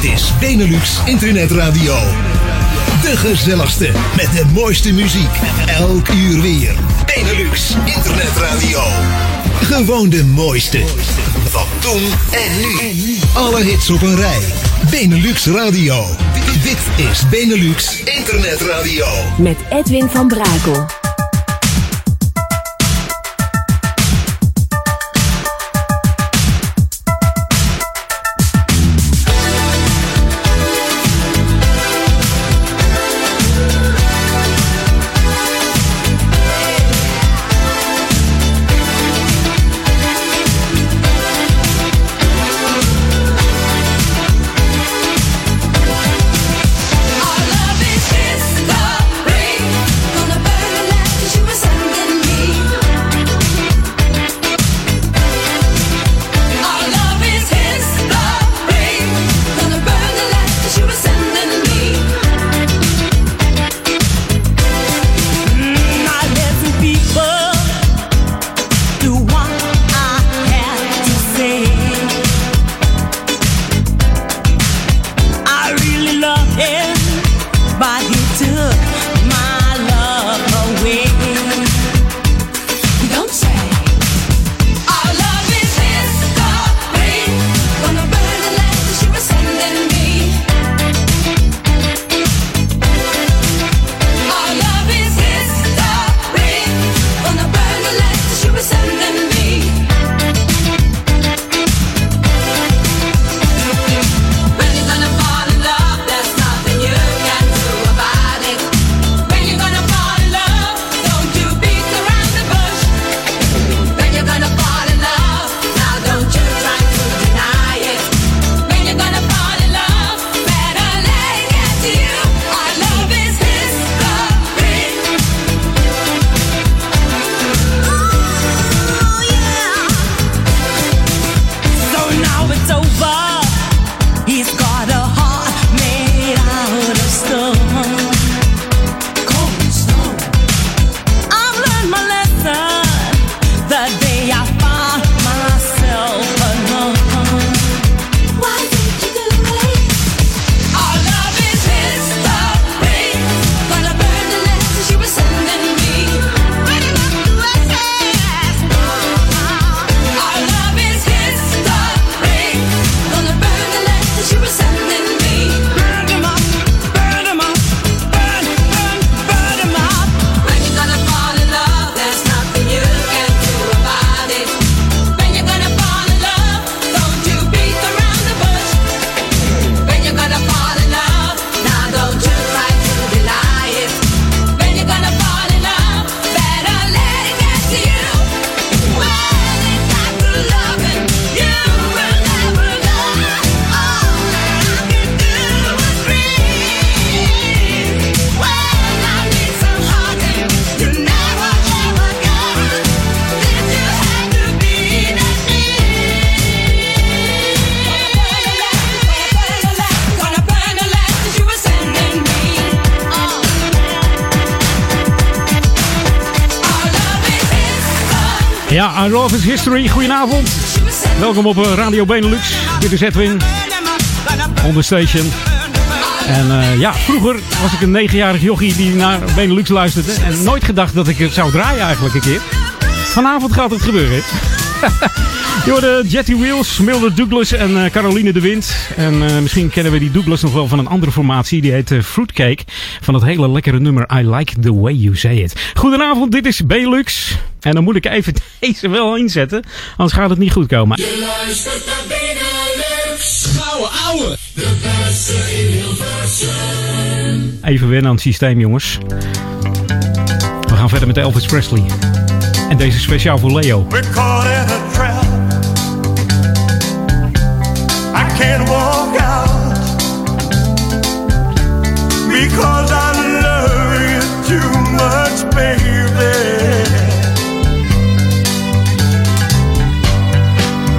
Dit is Benelux Internet Radio. De gezelligste met de mooiste muziek. Elk uur weer. Benelux Internet Radio. Gewoon de mooiste. Van toen en nu. Alle hits op een rij. Benelux Radio. Dit is Benelux Internet Radio. Met Edwin van Brakel. Welkom op eh, Radio Benelux. Dit is Edwin. On station. En uh, ja, vroeger was ik een negenjarig jochie die naar Benelux luisterde. En nooit gedacht dat ik het zou draaien eigenlijk een keer. Vanavond gaat het gebeuren. Je hoorde Jetty Wheels, Mildred Douglas en uh, Caroline de Wind. En uh, misschien kennen we die Douglas nog wel van een andere formatie. Die heet uh, Fruitcake. Van het hele lekkere nummer I Like The Way You Say It. Goedenavond, dit is Belux. En dan moet ik even deze wel inzetten. Anders gaat het niet goed komen. Je luistert naar Benelux. Gouden ouwe. De beste in Hilversum. Even wennen aan het systeem, jongens. We gaan verder met Elvis Presley. En deze speciaal voor Leo. We're because I love you too much, baby.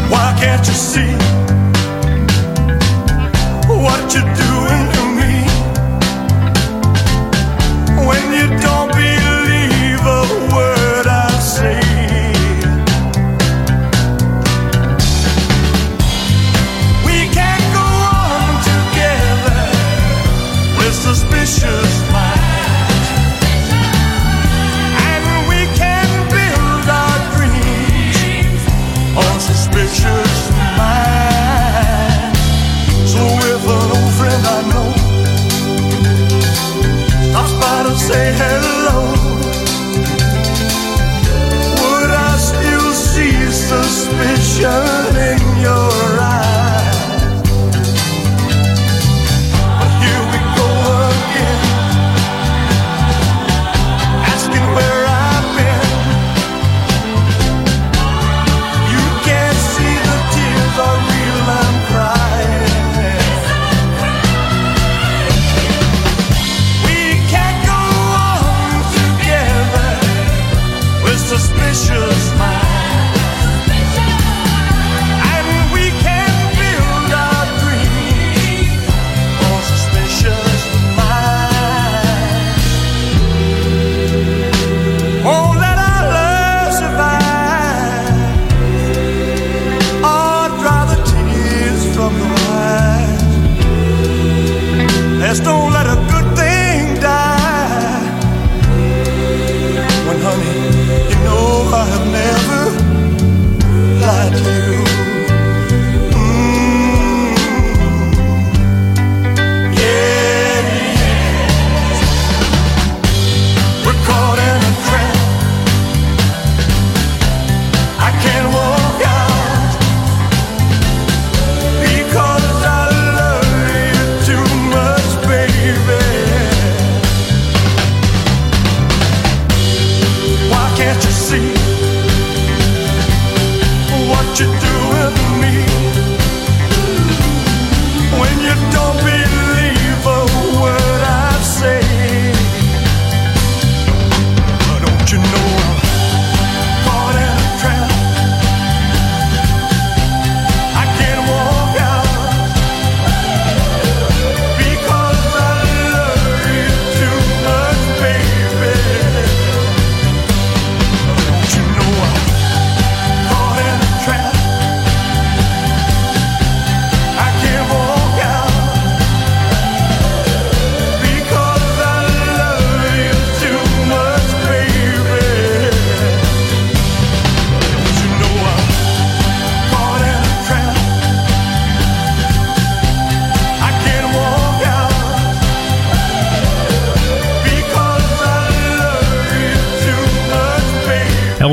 Why can't you see what you're doing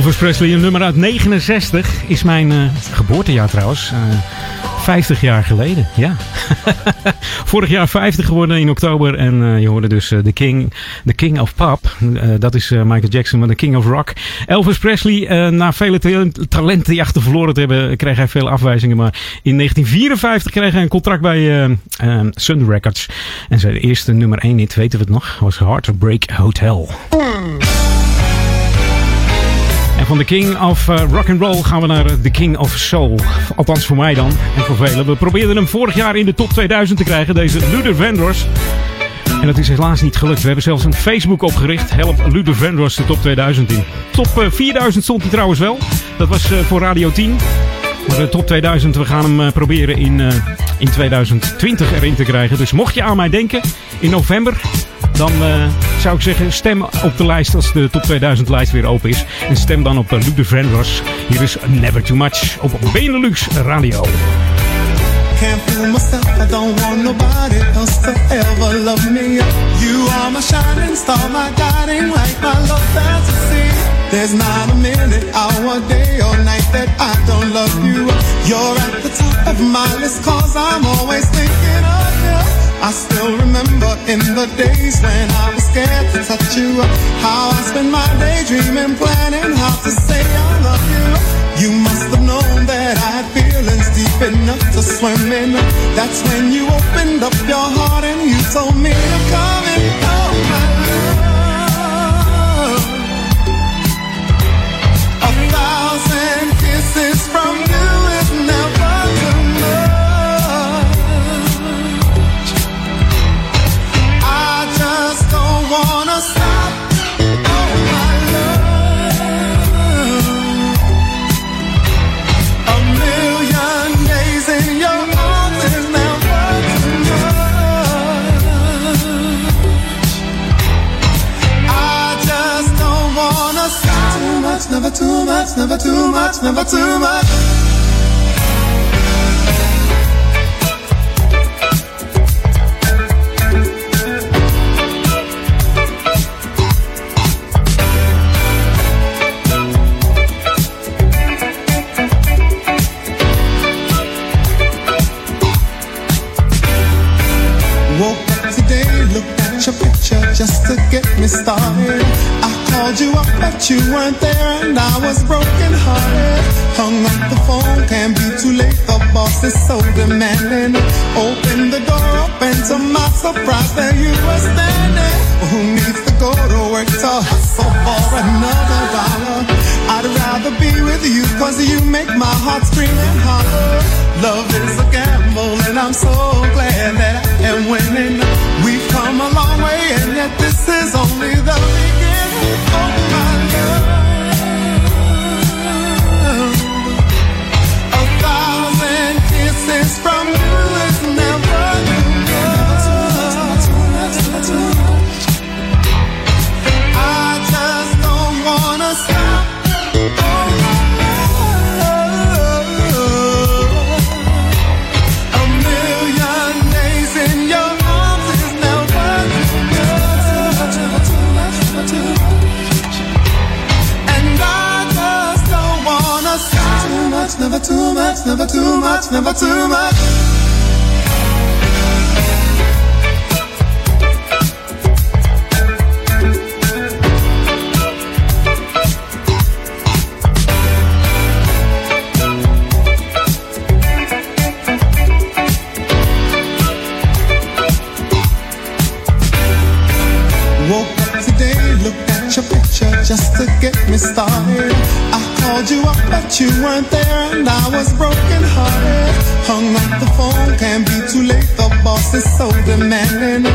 Elvis Presley, een nummer uit 69, is mijn uh, geboortejaar trouwens. Uh, 50 jaar geleden, ja. Vorig jaar 50 geworden in oktober. En uh, je hoorde dus The King, The King of Pop. dat is Michael Jackson, maar The King of Rock. Elvis Presley, na vele talenten jachten verloren te hebben, kreeg hij veel afwijzingen. Maar in 1954 kreeg hij een contract bij Sun Records. En zijn eerste nummer 1 hit, weten we het nog, was Heartbreak Hotel. En van de King of uh, Rock and Roll gaan we naar The King of Soul. Althans voor mij dan en voor velen. We probeerden hem vorig jaar in de top 2000 te krijgen, deze Luther Vandross. En dat is helaas niet gelukt. We hebben zelfs een Facebook opgericht. Help Luther Vandross de top 2000 in. Top 4000 uh, stond hij trouwens wel. Dat was voor Radio 10. Maar de top 2000, we gaan hem uh, proberen in, uh, in 2020 erin te krijgen. Dus mocht je aan mij denken, in november dan uh, zou ik zeggen, stem op de lijst als de top 2000 lijst weer open is. En stem dan op uh, Luc de Vendors. Hier is Never Too Much op Benelux Radio. I don't want nobody else ever love me. You are my my my love. There's not a minute, hour, day, or night that I don't love you. You're at the top of my list, cause I'm always thinking of you. I still remember in the days when I was scared to touch you. How I spent my day dreaming, planning how to say I love you. You must have known that I had feelings deep enough to swim in. That's when you opened up your heart and you told me to come in. Too much, never too much, never too much. Woke up today, looked at your picture just to get me started. Called you up, but you weren't there, and I was broken hearted. Hung up the phone, can't be too late. The boss is so demanding. Open the door up, and to my surprise, there you were standing. Who needs to go to work to hustle for another dollar? I'd rather be with you, cause you make my heart scream and holler. Love is a gamble, and I'm so glad that I am winning. We've come a long way, and yet this is only the beginning. Too much, boss is so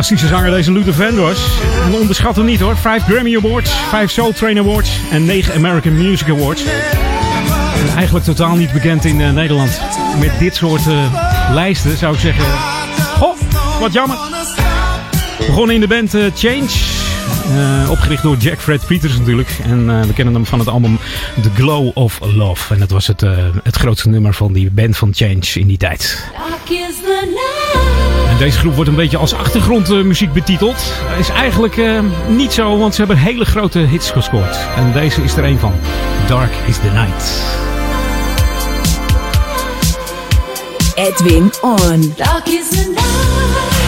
Fantastische zanger deze Luther Vandross. En onderschat hem niet hoor. Vijf Grammy Awards, vijf Soul Train Awards en negen American Music Awards. En eigenlijk totaal niet bekend in uh, Nederland. Met dit soort uh, lijsten zou ik zeggen... Oh, wat jammer. Begonnen in de band uh, Change. opgericht door Jack Fred Peters natuurlijk. En we kennen hem van het album The Glow of Love. En dat was het, het grootste nummer van die band van Change in die tijd. En deze groep wordt een beetje als achtergrondmuziek betiteld. Is eigenlijk uh, niet zo, want ze hebben hele grote hits gescoord. En deze is er een van. Dark is the Night. Edwin On. Dark is the night.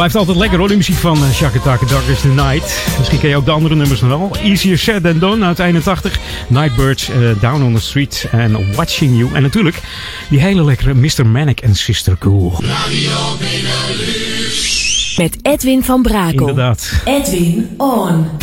Blijft altijd lekker hoor, de muziek van uh, Shaka Taka Dark is the Night. Misschien ken je ook de andere nummers nog wel. Easier Said Than Done uit 81. Nightbirds, uh, Down on the Street en Watching You. En natuurlijk die hele lekkere Mr. Manic en Sister Cool. Radio Met Edwin van Brakel. Inderdaad. Edwin On.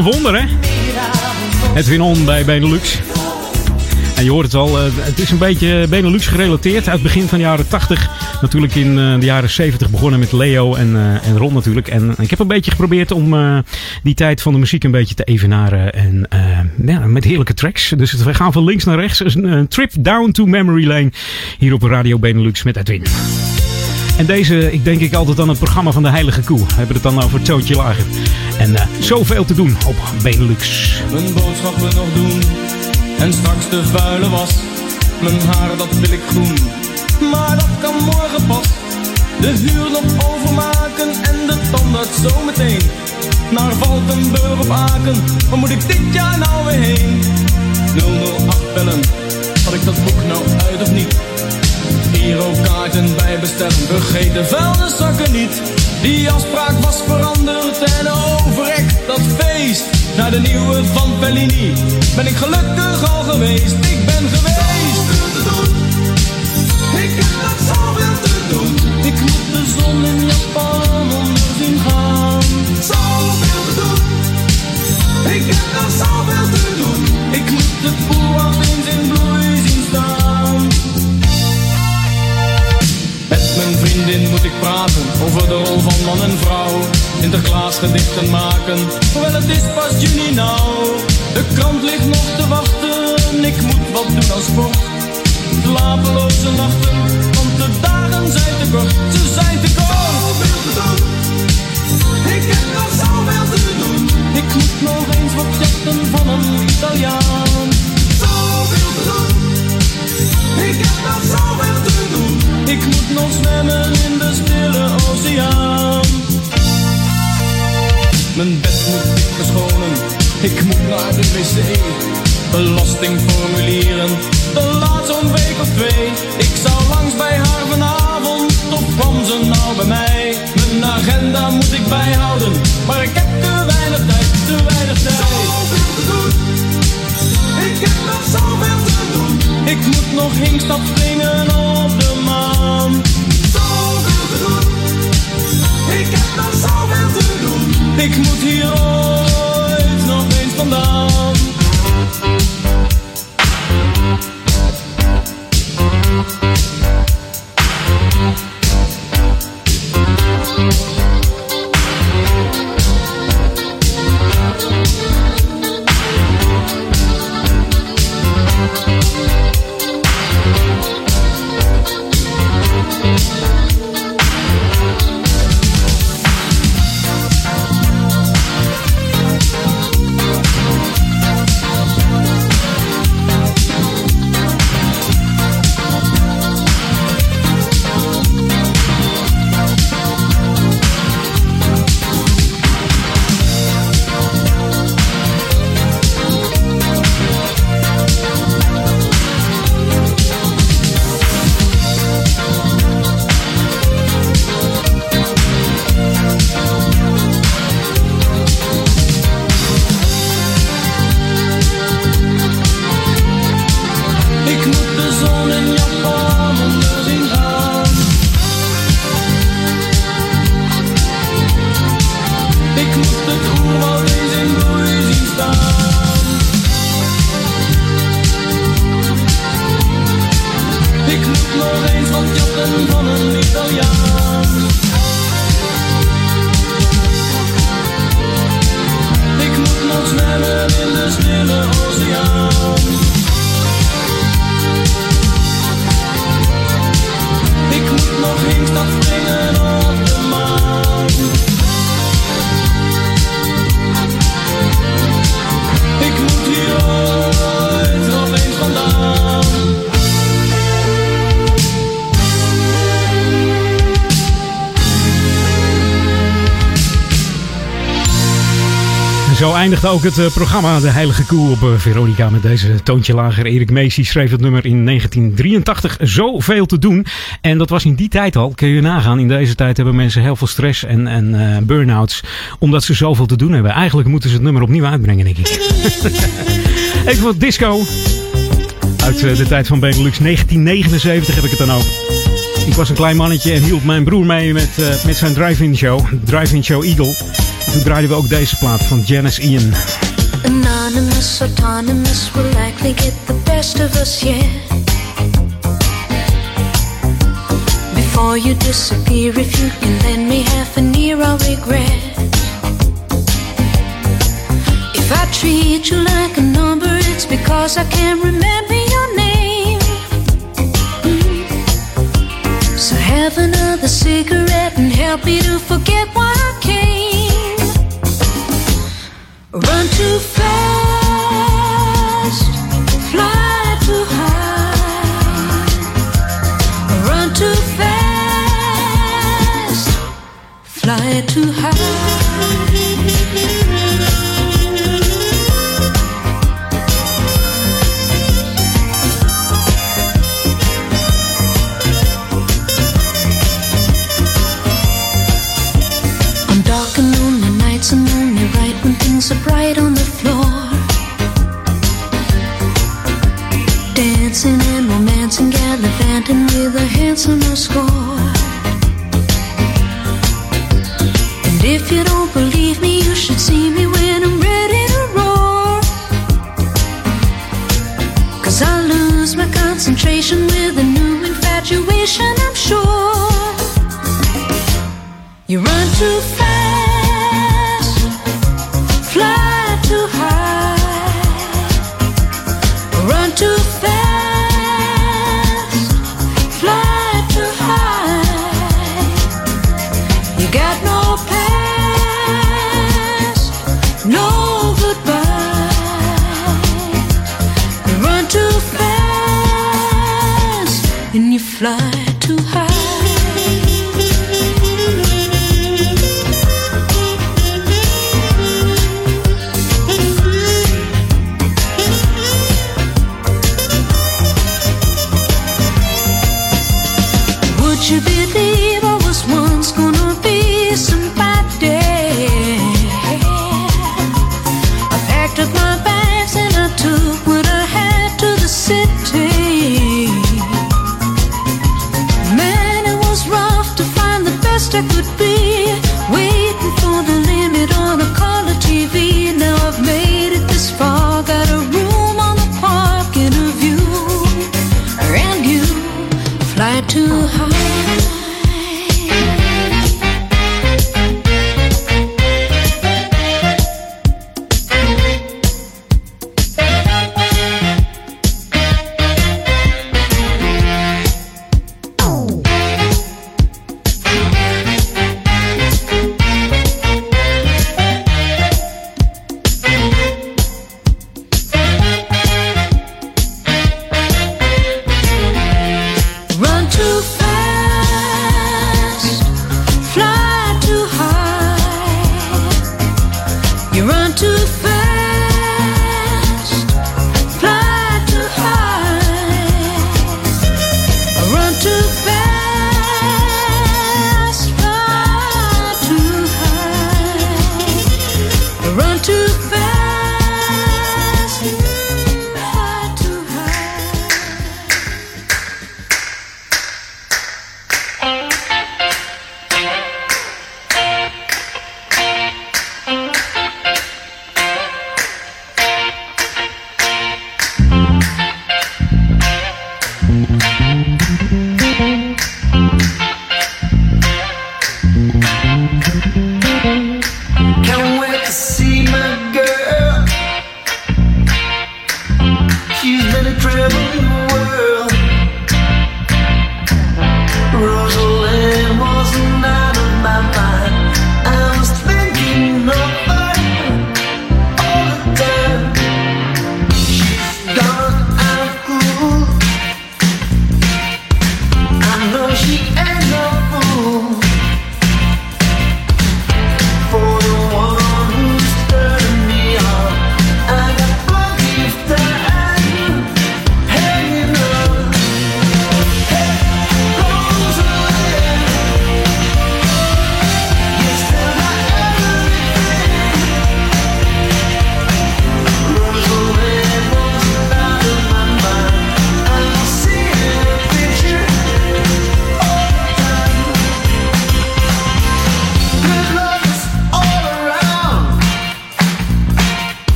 Een wonder, hè? Edwin bij Benelux. En je hoort het al, eh, het is een beetje Benelux gerelateerd. Uit begin van de jaren 80. Natuurlijk in eh, de jaren 70 begonnen met Leo en, eh, en Ron natuurlijk. En ik heb een beetje geprobeerd om die tijd van de muziek een beetje te evenaren. En ja, met heerlijke tracks. Dus we gaan van links naar rechts. Een, trip down to memory lane. Hier op Radio Benelux met Edwin. En deze, ik denk ik altijd aan het programma van de Heilige Koe. We hebben het dan over Toontje Lager. En eh, zoveel te doen op Benelux. Mijn boodschappen nog doen en straks de vuile was. Mijn haar dat wil ik groen, maar dat kan morgen pas. De huur overmaken en de tandarts zometeen. Naar Valkenburg of Aken, waar moet ik dit jaar nou weer heen? 008 bellen, had ik dat boek nou uit of niet? Girokaarten bij bestellen, vergeet de vuilniszakken niet. Die afspraak was veranderd en overrek dat feest. Naar de nieuwe van Bellini ben ik gelukkig al geweest. Ik ben geweest. Ik heb nog zoveel te doen. Ik moet de zon in Japan onder zien gaan. Zoveel te doen. Ik heb nog zoveel te doen. Ik moet de vriendin moet ik praten over de rol van man en vrouw. Sinterklaas gedichten maken, hoewel het is pas juni nou. De krant ligt nog te wachten, ik moet wat doen als sport. Slapeloze nachten, want de dagen zijn te kort, ze zijn te kort. Te doen, ik heb nog zoveel te doen. Ik moet nog eens wat van een Italiaan. Zwemmen in de stille oceaan. Mijn bed moet ik verschonen. Ik moet naar de wc. Belastingformulieren. De laat zo'n week of twee. Ik zou langs bij haar vanavond. Of kwam ze nou bij mij? Mijn agenda moet ik bijhouden. Maar ik heb te weinig tijd. Te weinig tijd. Zoveel te doen. Ik heb nog zoveel te doen. Ik moet nog hinkstap springen op de maan. Ik moet hier ooit nog eens vandaan. Eindigde ook het eh, programma De Heilige Koe op eh, Veronica met deze toontje lager. Erik Meesie schreef het nummer in 1983. Zoveel te doen. En dat was in die tijd al, kun je nagaan. In deze tijd hebben mensen heel veel stress en, en eh, burn-outs. Omdat ze zoveel te doen hebben. Eigenlijk moeten ze het nummer opnieuw uitbrengen, denk ik. Even wat disco. Uit de tijd van Benelux. 1979 heb ik het dan over. Ik was een klein mannetje en hielp mijn broer mee met, met zijn drive-in show. Drive-in show Eagle. Toen draaiden we ook deze plaat van Janice Ian. Anonymous, autonomous, will likely get the best of us, yeah. Before you disappear, if you can lend me half a ear, I'll regret. If I treat you like a number, it's because I can't remember your name. So have another cigarette and help me to forget why. gone too fast.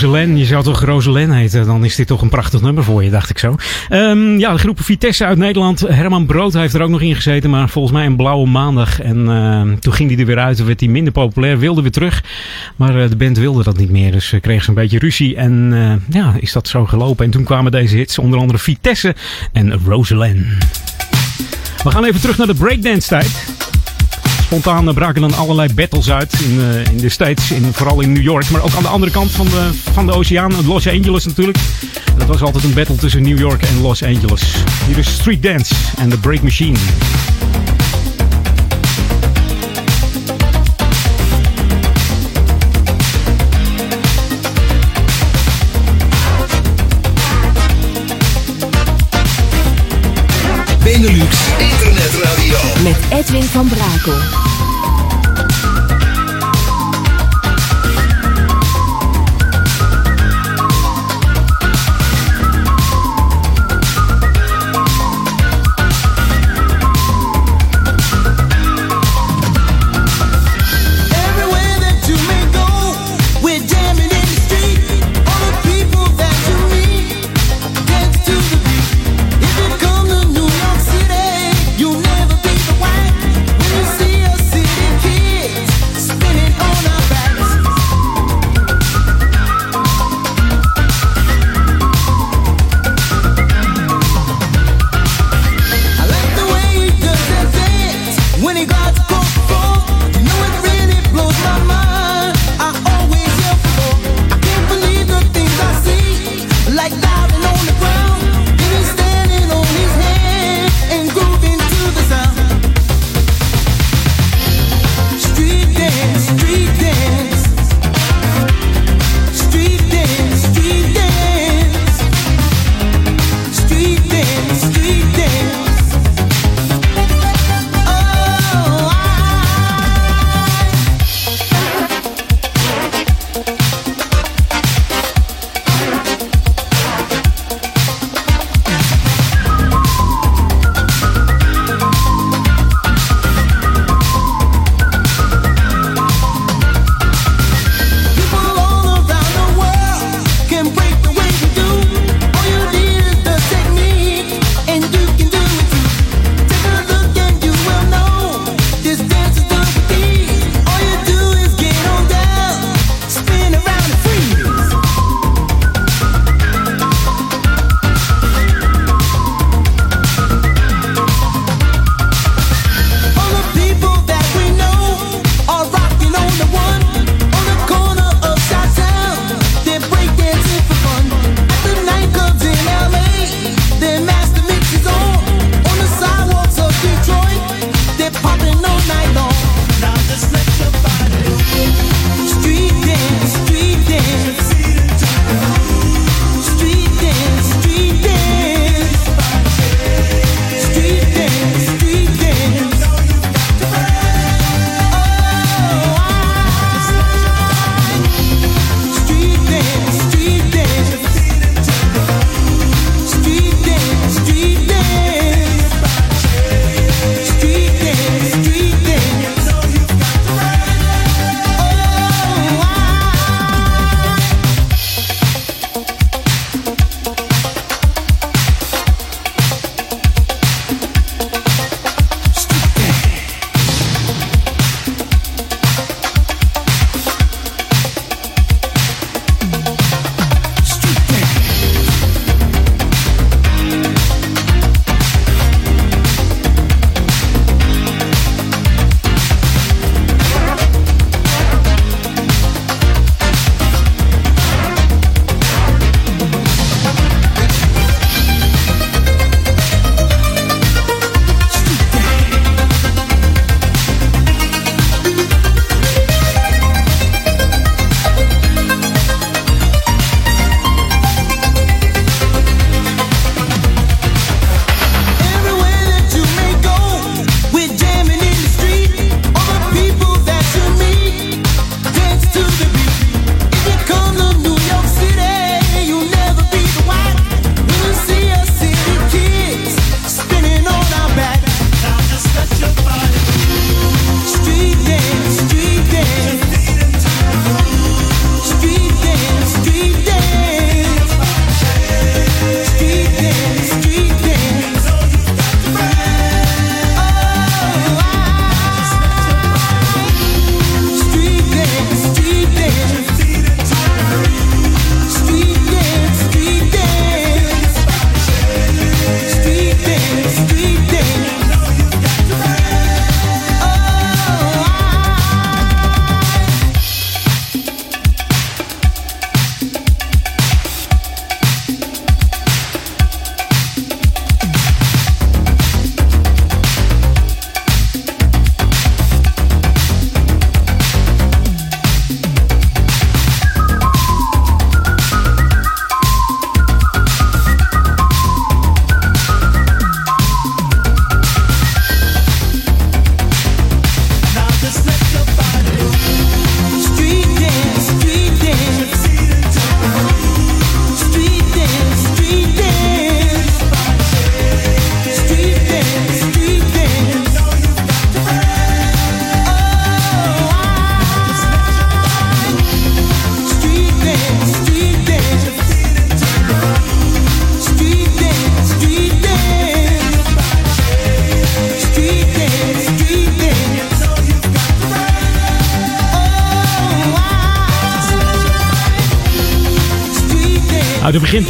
Je zou toch Rosalind heten? Dan is dit toch een prachtig nummer voor je, dacht ik zo. Um, ja, de groep Vitesse uit Nederland. Herman Brood heeft er ook nog in gezeten, maar volgens mij een blauwe maandag. En uh, toen ging hij er weer uit, werd hij minder populair, wilde weer terug. Maar uh, de band wilde dat niet meer, dus uh, kreeg ze een beetje ruzie. En ja, is dat zo gelopen. En toen kwamen deze hits, onder andere Vitesse en Rosalind. We gaan even terug naar de breakdance tijd. Spontaan braken dan allerlei battles uit in, uh, in de States, in, vooral in New York. Maar ook aan de andere kant van de, van de oceaan, Los Angeles natuurlijk. Dat was altijd een battle tussen New York en Los Angeles. Hier is Street Dance en The Break Machine. Edwin van Brakel.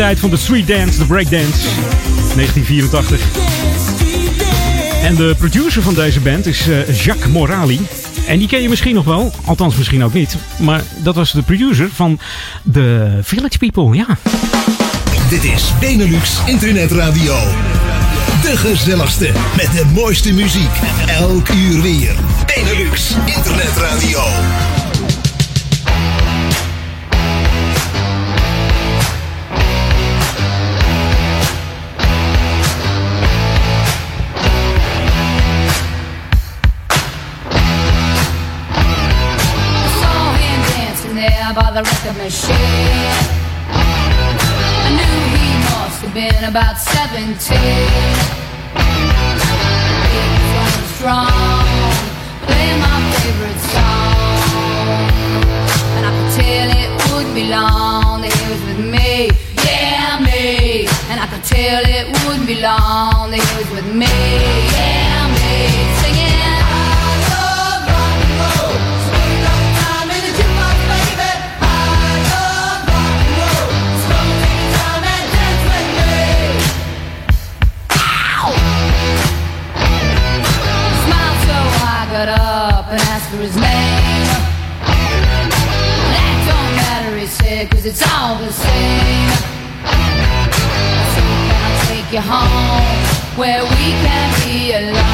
De begintijd van de street dance, de breakdance. 1984. En de producer van deze band is uh, Jacques Morali. En die ken je misschien nog wel, althans misschien ook niet. Maar dat was de producer van The Village People, ja. Dit is Benelux Internet Radio. De gezelligste met de mooiste muziek. Elk uur weer. Benelux Internet Radio. The machine. I knew he must have been about 17. He was strong, playing my favorite song. And I could tell it would be long that he was with me, yeah, me. And I could tell it wouldn't be long that he was with me, yeah, where we can be alone?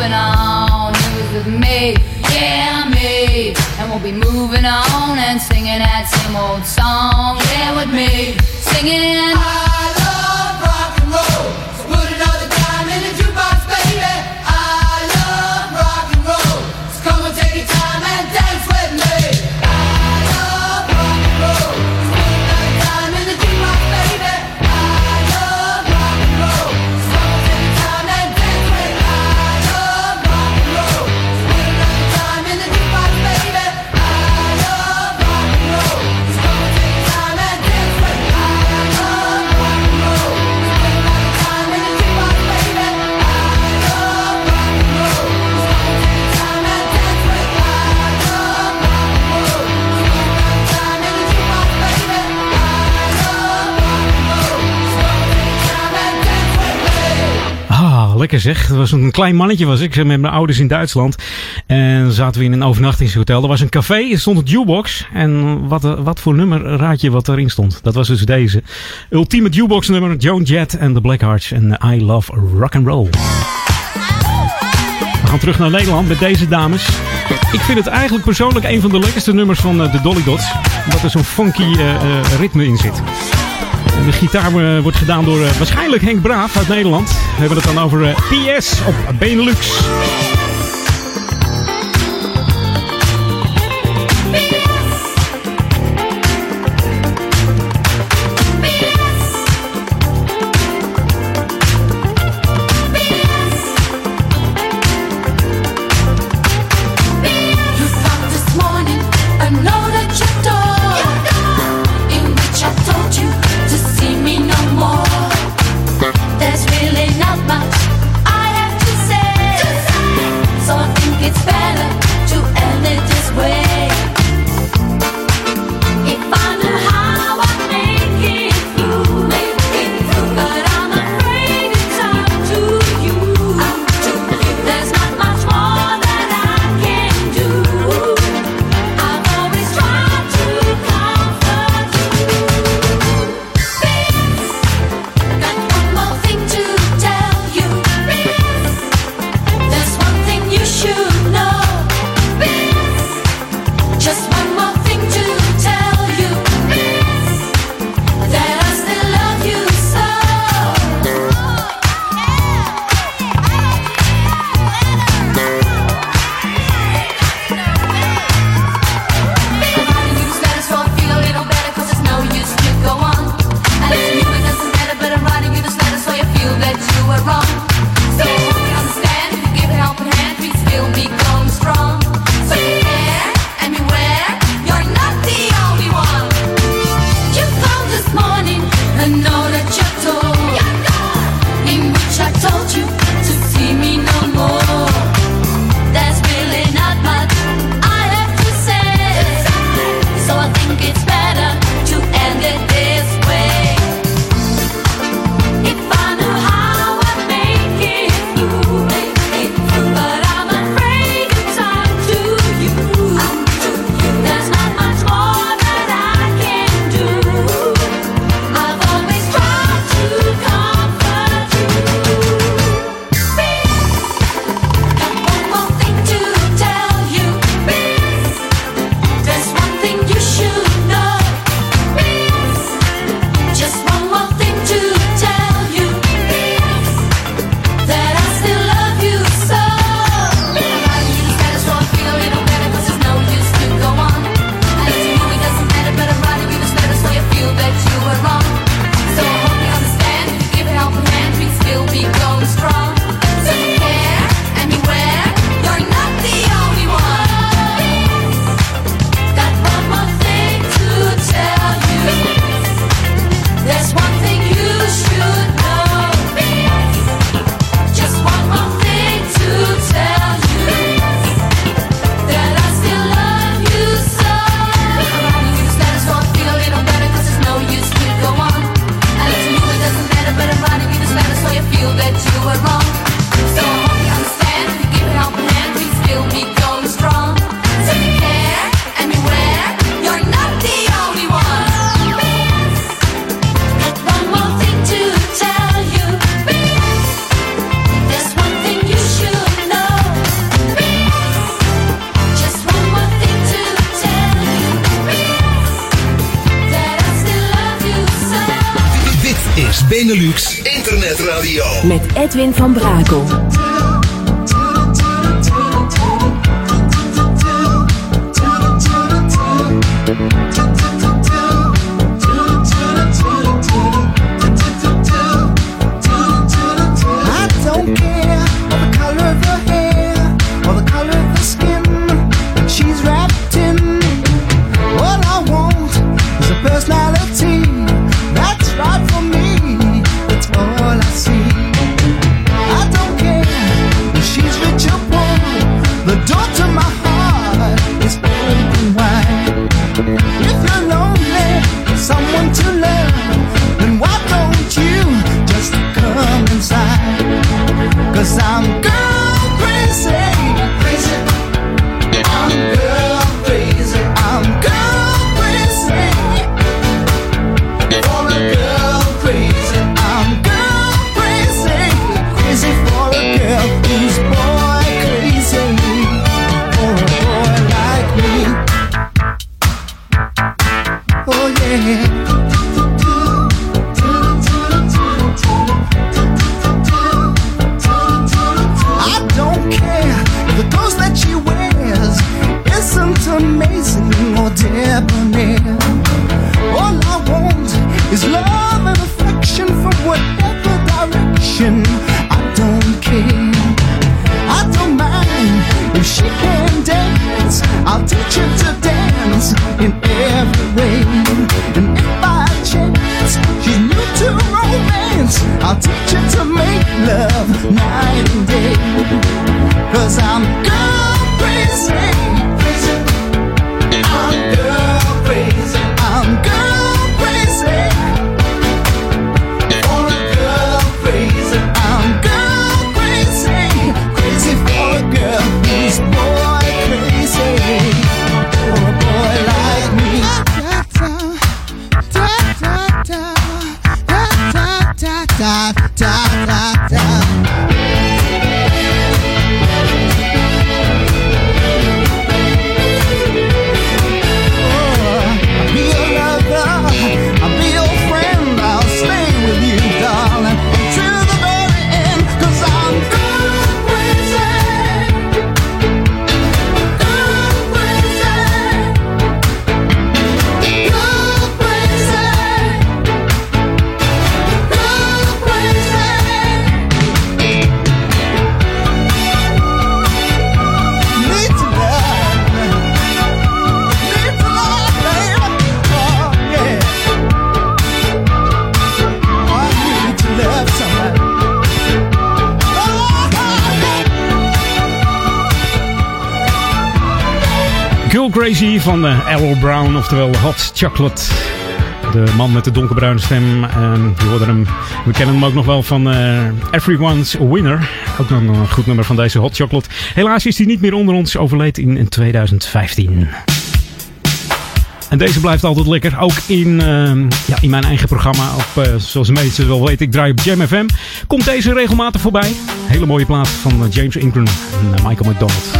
Moving on who is with me, yeah me, And we'll be moving on and singing that same old song. Yeah, with me singing. Zeg. Het was een klein mannetje was ik met mijn ouders in Duitsland. En zaten we in een overnachtingshotel. Er was een café, er stond een jukebox. En wat, wat voor nummer raad je wat erin stond? Dat was dus deze. Ultieme jukebox nummer, Joan Jett en The Blackhearts en I Love Rock and Roll. We gaan terug naar Nederland met deze dames. Ik vind het eigenlijk persoonlijk een van de lekkerste nummers van eh, de Dolly Dots. Omdat er zo'n funky eh, eh, ritme in zit. De gitaar eh, wordt gedaan door eh, waarschijnlijk Henk Braaf uit Nederland. We hebben het dan over eh, PS op Benelux. Van de Errol Brown, oftewel Hot Chocolate. De man met de donkerbruine stem. Ehm, hem. We kennen hem ook nog wel van eh, Everyone's Winner. Ook nog een goed nummer van deze Hot Chocolate. Helaas is hij niet meer onder ons. Overleed in 2015. En deze blijft altijd lekker. Ook in, ehm, ja, in mijn eigen programma. Op, eh, zoals de wel weten, ik draai op Jam FM. Komt deze regelmatig voorbij. Hele mooie plaat van James Ingram en Michael McDonald.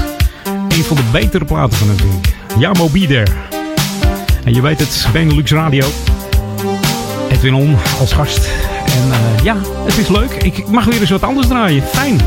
Een van de betere platen van het week. Jamo Be En je weet het, Benelux Radio. Edwin On als gast. En eh, ja, het is leuk. Ik mag weer eens wat anders draaien. Fijn.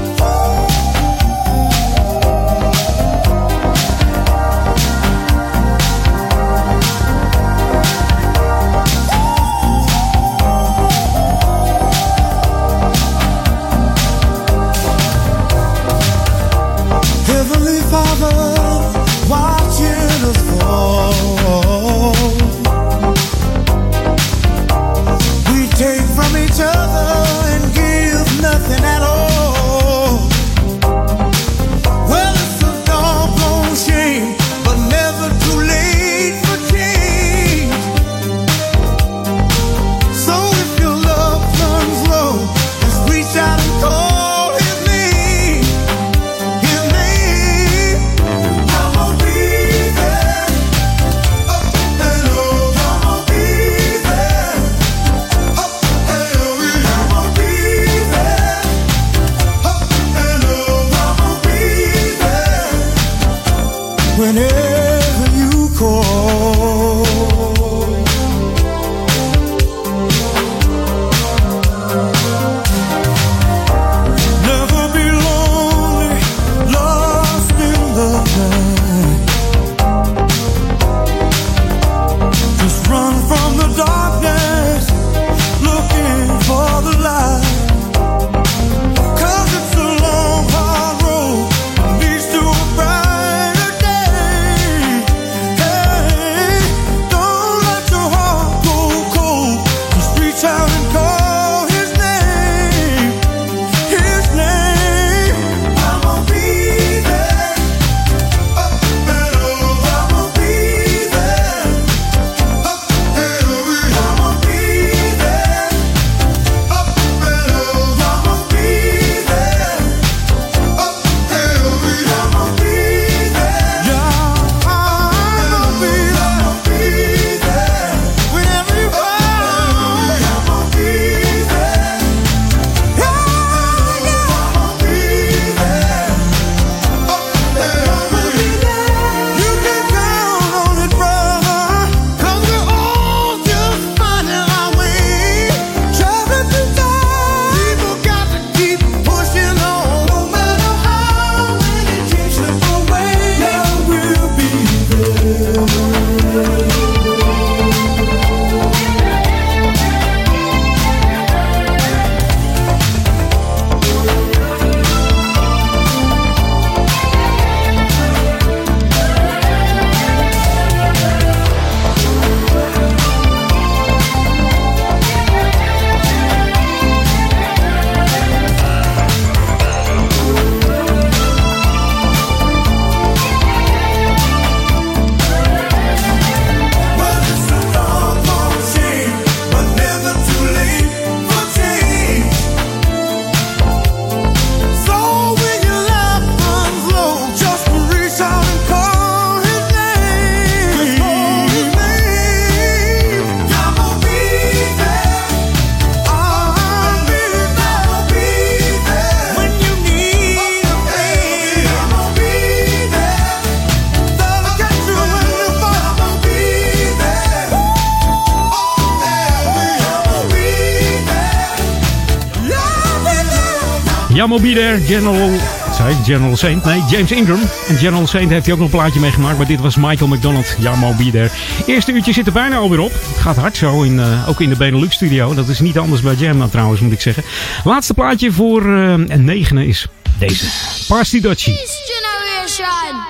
General... Zei General Saint? Nee, James Ingram. En General Saint heeft hij ook nog een plaatje meegemaakt. Maar dit was Michael McDonald. Jamo Be There. Eerste uurtje zit er bijna alweer op. Het gaat hard zo, in, uh, ook in de Benelux studio. Dat is niet anders bij Jam trouwens, moet ik zeggen. Laatste plaatje voor uh, een negende is deze. Party Dutchie. This generation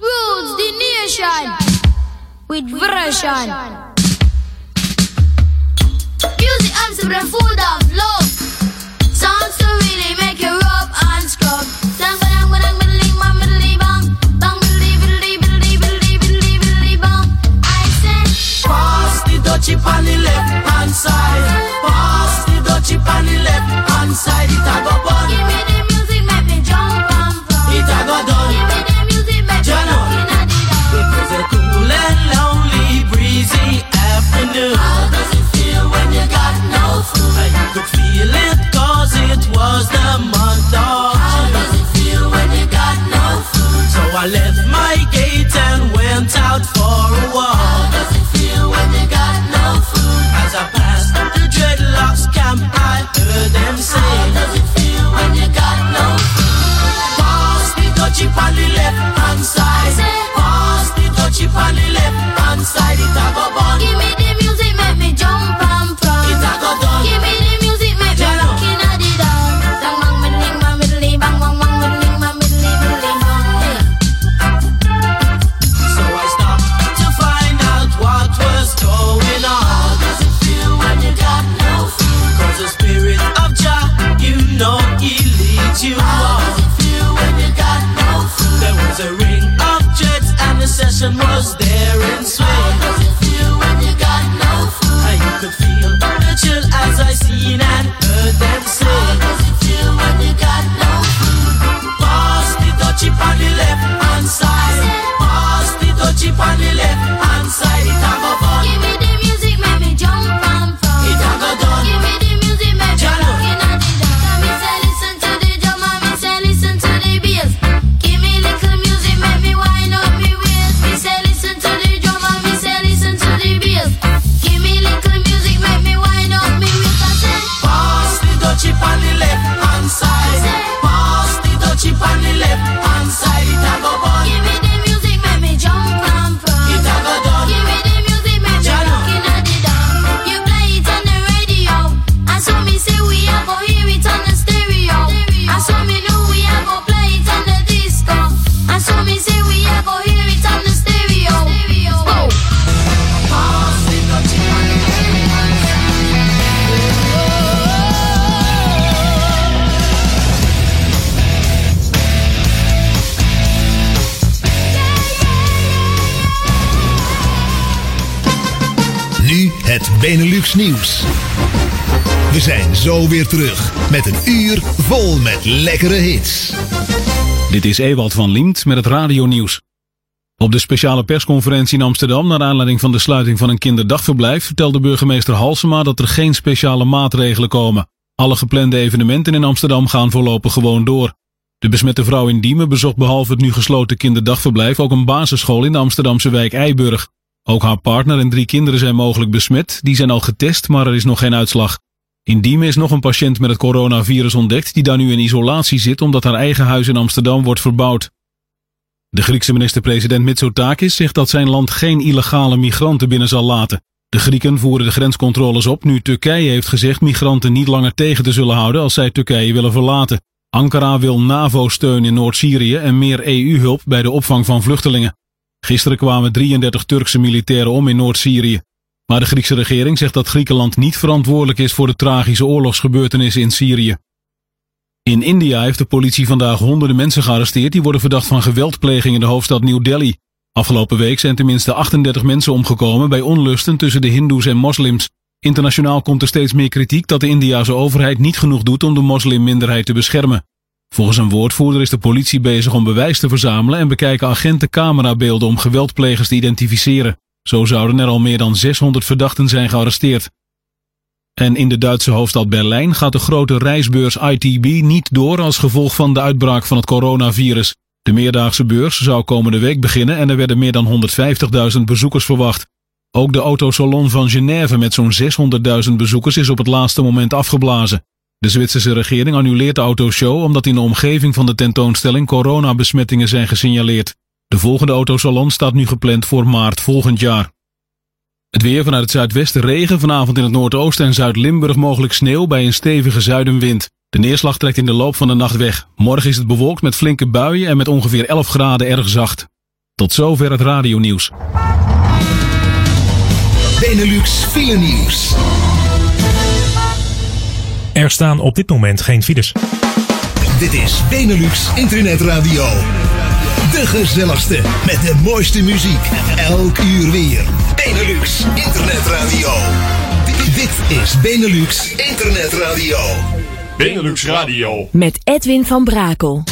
rules the nation with version. Music arms the zo weer terug met een uur vol met lekkere hits. Dit is Ewald van Liemt met het radionieuws. Op de speciale persconferentie in Amsterdam naar aanleiding van de sluiting van een kinderdagverblijf vertelde burgemeester Halsema dat er geen speciale maatregelen komen. Alle geplande evenementen in Amsterdam gaan voorlopig gewoon door. De besmette vrouw in Diemen bezocht behalve het nu gesloten kinderdagverblijf ook een basisschool in de Amsterdamse wijk Eiburg. Ook haar partner en drie kinderen zijn mogelijk besmet, die zijn al getest, maar er is nog geen uitslag. In is nog een patiënt met het coronavirus ontdekt die daar nu in isolatie zit omdat haar eigen huis in Amsterdam wordt verbouwd. De Griekse minister-president Mitsotakis zegt dat zijn land geen illegale migranten binnen zal laten. De Grieken voeren de grenscontroles op nu Turkije heeft gezegd migranten niet langer tegen te zullen houden als zij Turkije willen verlaten. Ankara wil NAVO-steun in Noord-Syrië en meer EU-hulp bij de opvang van vluchtelingen. Gisteren kwamen 33 Turkse militairen om in Noord-Syrië. Maar de Griekse regering zegt dat Griekenland niet verantwoordelijk is voor de tragische oorlogsgebeurtenissen in Syrië. In India heeft de politie vandaag honderden mensen gearresteerd die worden verdacht van geweldpleging in de hoofdstad New Delhi. Afgelopen week zijn tenminste 38 mensen omgekomen bij onlusten tussen de hindoes en moslims. Internationaal komt er steeds meer kritiek dat de Indiase overheid niet genoeg doet om de moslimminderheid te beschermen. Volgens een woordvoerder is de politie bezig om bewijs te verzamelen en bekijken agenten camerabeelden om geweldplegers te identificeren. Zo zouden er al meer dan 600 verdachten zijn gearresteerd. En in de Duitse hoofdstad Berlijn gaat de grote reisbeurs ITB niet door als gevolg van de uitbraak van het coronavirus. De meerdaagse beurs zou komende week beginnen en er werden meer dan 150.000 bezoekers verwacht. Ook de autosalon van Genève met zo'n 600.000 bezoekers is op het laatste moment afgeblazen. De Zwitserse regering annuleert de autoshow omdat in de omgeving van de tentoonstelling coronabesmettingen zijn gesignaleerd. De volgende autosalon staat nu gepland voor maart volgend jaar. Het weer vanuit het zuidwesten regen, vanavond in het noordoosten en Zuid-Limburg mogelijk sneeuw bij een stevige zuidenwind. De neerslag trekt in de loop van de nacht weg. Morgen is het bewolkt met flinke buien en met ongeveer 11 graden erg zacht. Tot zover het radionieuws. Benelux file nieuws. Er staan op dit moment geen files. Dit is Benelux Internet Radio. De gezelligste met de mooiste muziek. Elk uur weer. Benelux Internet Radio. Dit is Benelux Internet Radio. Benelux Radio. Met Edwin van Brakel.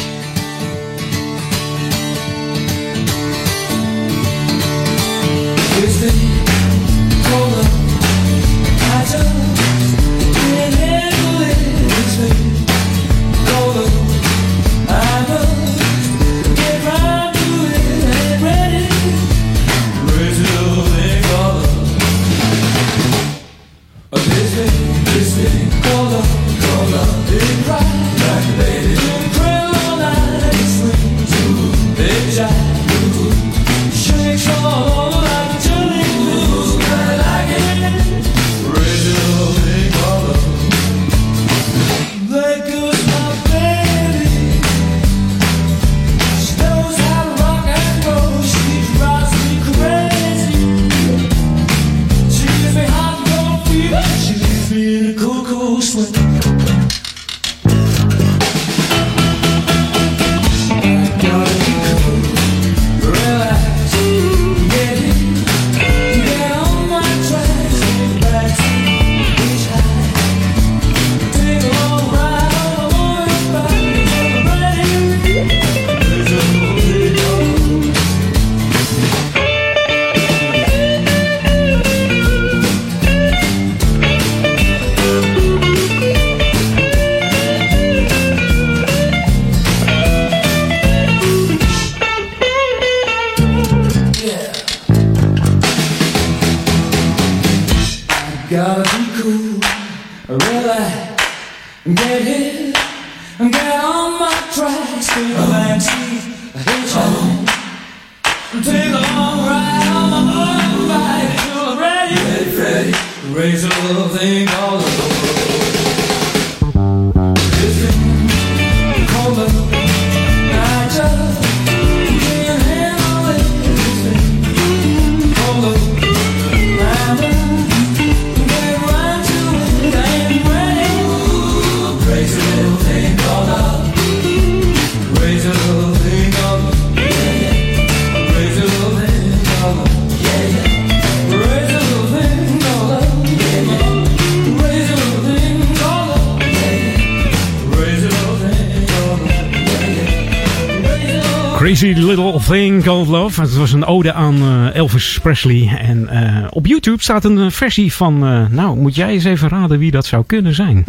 Thing Called Love. Het was een ode aan eh, Elvis Presley. En eh, op YouTube staat een eh, versie van... nou, moet jij eens even raden wie dat zou kunnen zijn.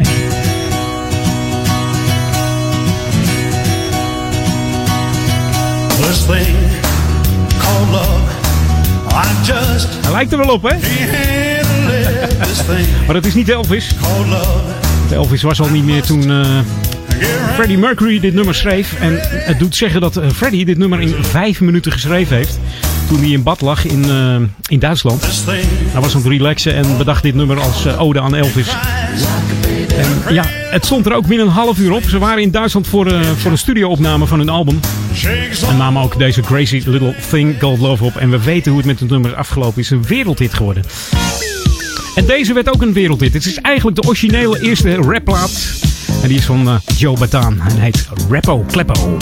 Thing called love. I just Hij lijkt er wel op, hè? Maar het is niet Elvis. Elvis was al niet meer toen Freddie Mercury dit nummer schreef. En het doet zeggen dat eh, Freddie dit nummer in vijf minuten geschreven heeft. Toen hij in bad lag in, eh, in Duitsland. Hij was aan het relaxen en bedacht dit nummer als eh, ode aan Elvis. En ja, het stond er ook binnen een half uur op. Ze waren in Duitsland voor, eh, voor een studioopname van hun album. En namen ook deze Crazy Little Thing Called Love op. En we weten hoe het met het nummer afgelopen is. Een wereldhit geworden. En deze werd ook een wereldhit. Het is eigenlijk de originele eerste rapplaat. En die is van eh, Joe Bataan. En heet Rappo Kleppo.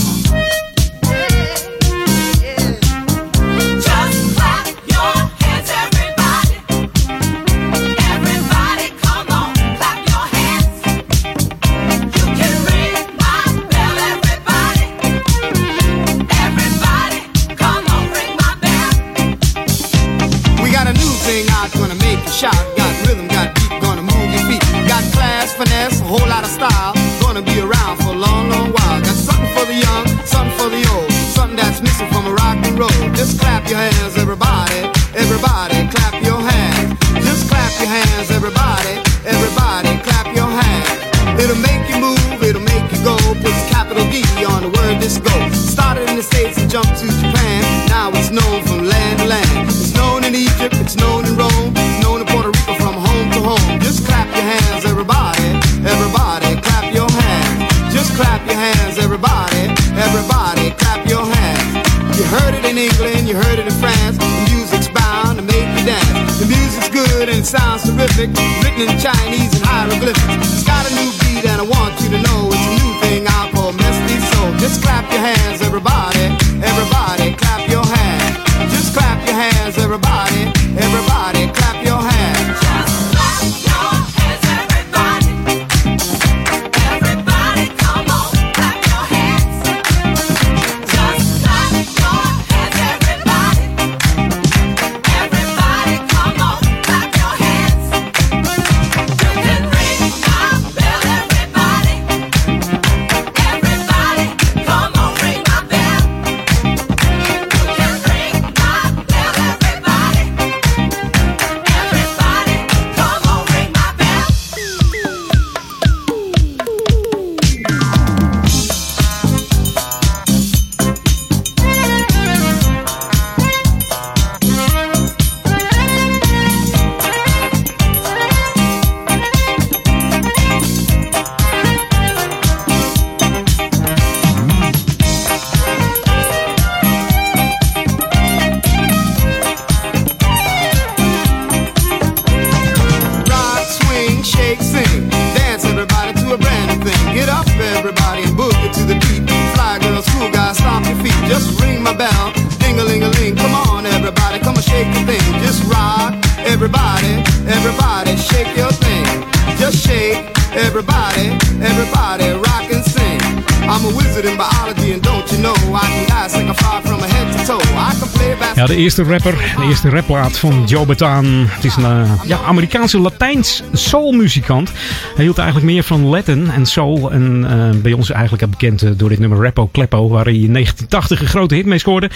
Eerste rapper, de eerste rapplaat van Joe Bataan. Het is een eh, ja, Amerikaanse Latijns soulmuzikant. Hij hield eigenlijk meer van Latin en soul. En eh, bij ons eigenlijk bekend eh, door dit nummer Rappo Kleppo, waar hij in 1980 een grote hit mee scoorde.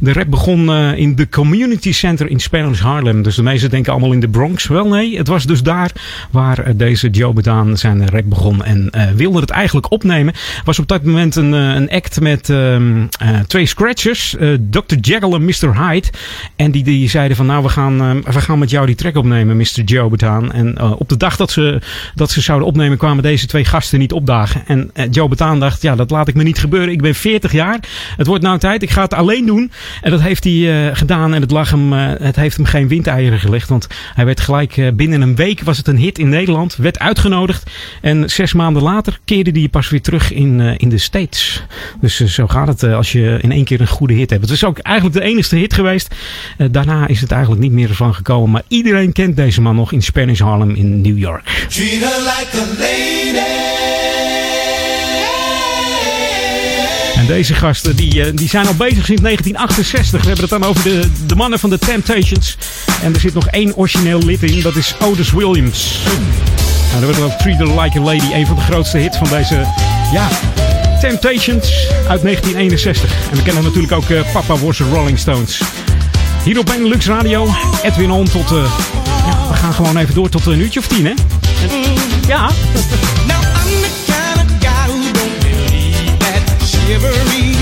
De rap begon eh, in de Community Center in Spanish Harlem. Dus de meesten denken allemaal in de Bronx. Wel nee, het was dus daar waar eh, deze Joe Bataan zijn rap begon en eh, wilde het eigenlijk opnemen. Was op dat moment een, een act met ehm, eh, twee scratchers, Dr. Jekyll en Mr. Hyde. En die, die zeiden van nou, we gaan, we gaan met jou die track opnemen, Mr. Joe Bataan. En op de dag dat ze, dat ze zouden opnemen, kwamen deze twee gasten niet opdagen. En Joe Bataan dacht, ja, dat laat ik me niet gebeuren. Ik ben 40 jaar. Het wordt nou tijd. Ik ga het alleen doen. En dat heeft hij eh, gedaan. En het, lag hem, eh, het heeft hem geen windeieren gelegd. Want hij werd gelijk eh, binnen een week was het een hit in Nederland. Werd uitgenodigd. En zes maanden later keerde hij pas weer terug in, in de States. Dus zo gaat het als je in één keer een goede hit hebt. Het is ook eigenlijk de enigste hit geweest. Daarna is het eigenlijk niet meer van gekomen. Maar iedereen kent deze man nog in Spanish Harlem in New York. En deze gasten die, eh, die zijn al bezig sinds 1968. We hebben het dan over de, de mannen van de Temptations. En er zit nog één origineel lid in. Dat is Otis Williams. Nou, dat werd ook Treat Her Like a Lady. Een van de grootste hits van deze ja, Temptations uit 1961. En we kennen natuurlijk ook eh, Papa Was the Rolling Stones. Hier op Benelux Radio. Edwin On tot... eh, ja, we gaan gewoon even door tot een uurtje of tien, hè? Ja. ivory.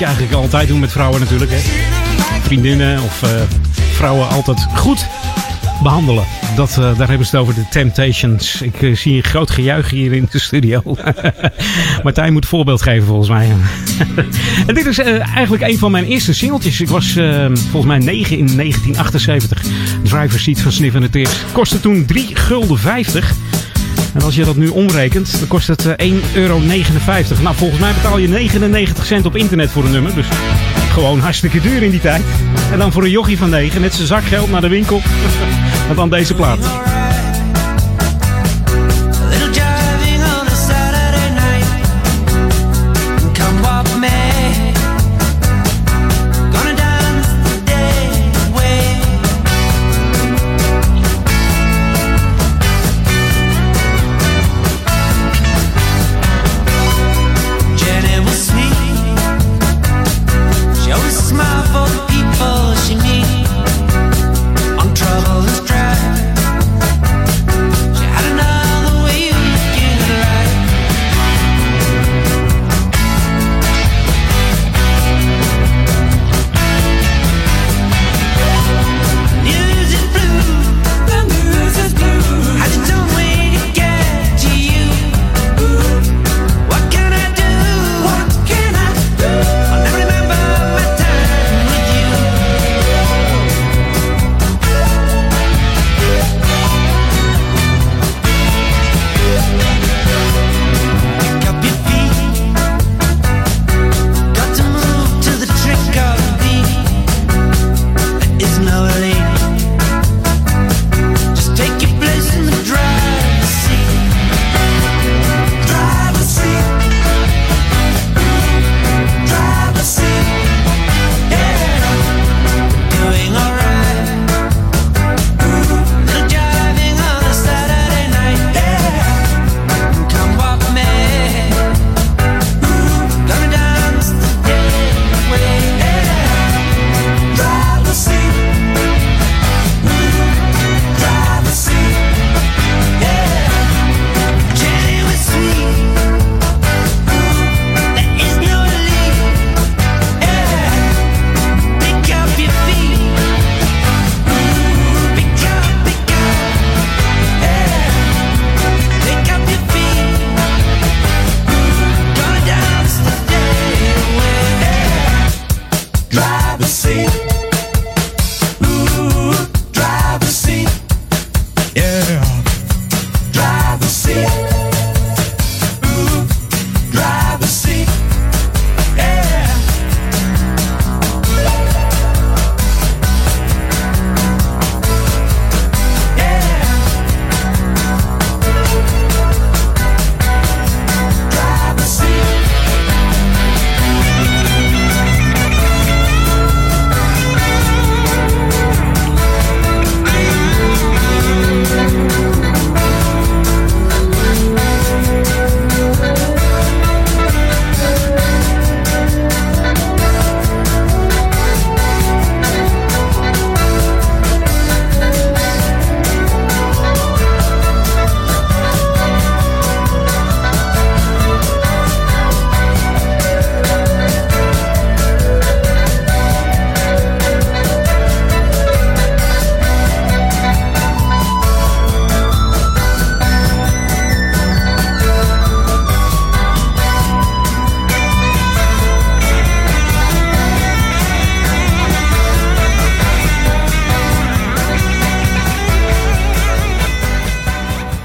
Je eigenlijk altijd doen met vrouwen natuurlijk. Hè. Vriendinnen of eh, vrouwen altijd goed behandelen. Dat, eh, daar hebben ze het over, de Temptations. Ik eh, zie een groot gejuich hier in de studio. Martijn moet voorbeeld geven volgens mij. en dit is eigenlijk een van mijn eerste singeltjes. Ik was volgens mij 9 in 1978. Driver's Seat van Sniff and the Tears. Kostte toen 3 gulden 50. En als je dat nu omrekent, dan kost het eh, 1,59 euro. Nou, volgens mij betaal je 99 cent op internet voor een nummer. Dus gewoon hartstikke duur in die tijd. En dan voor een jochie van 9, net zijn zakgeld naar de winkel. En dan deze plaat.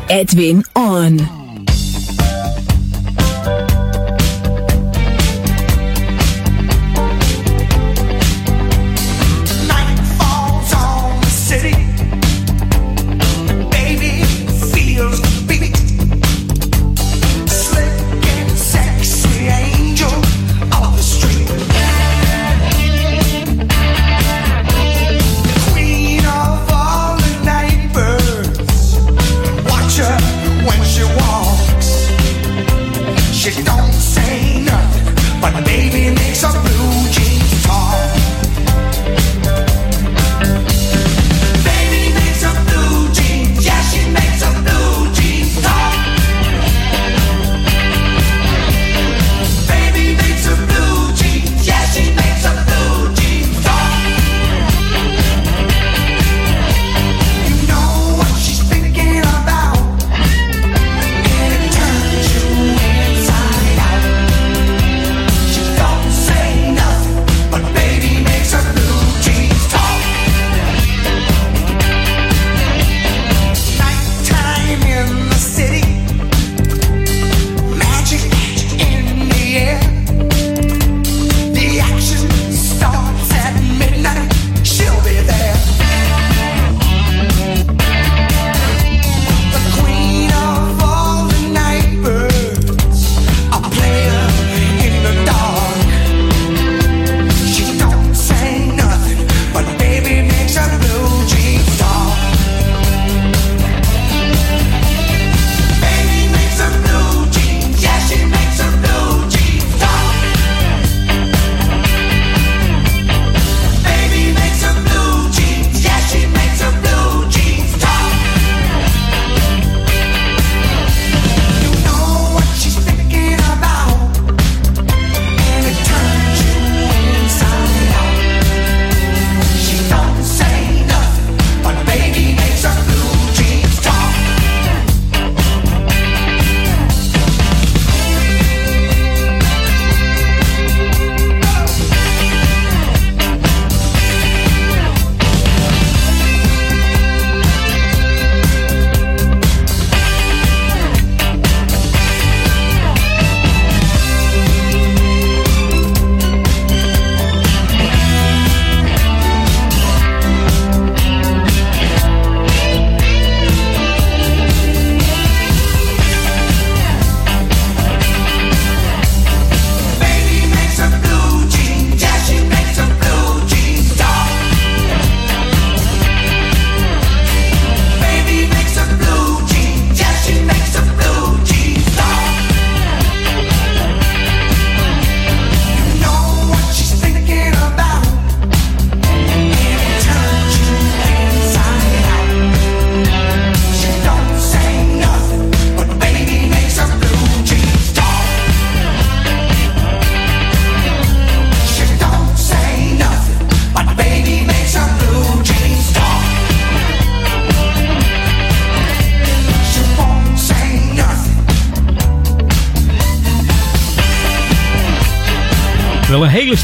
Edwin On.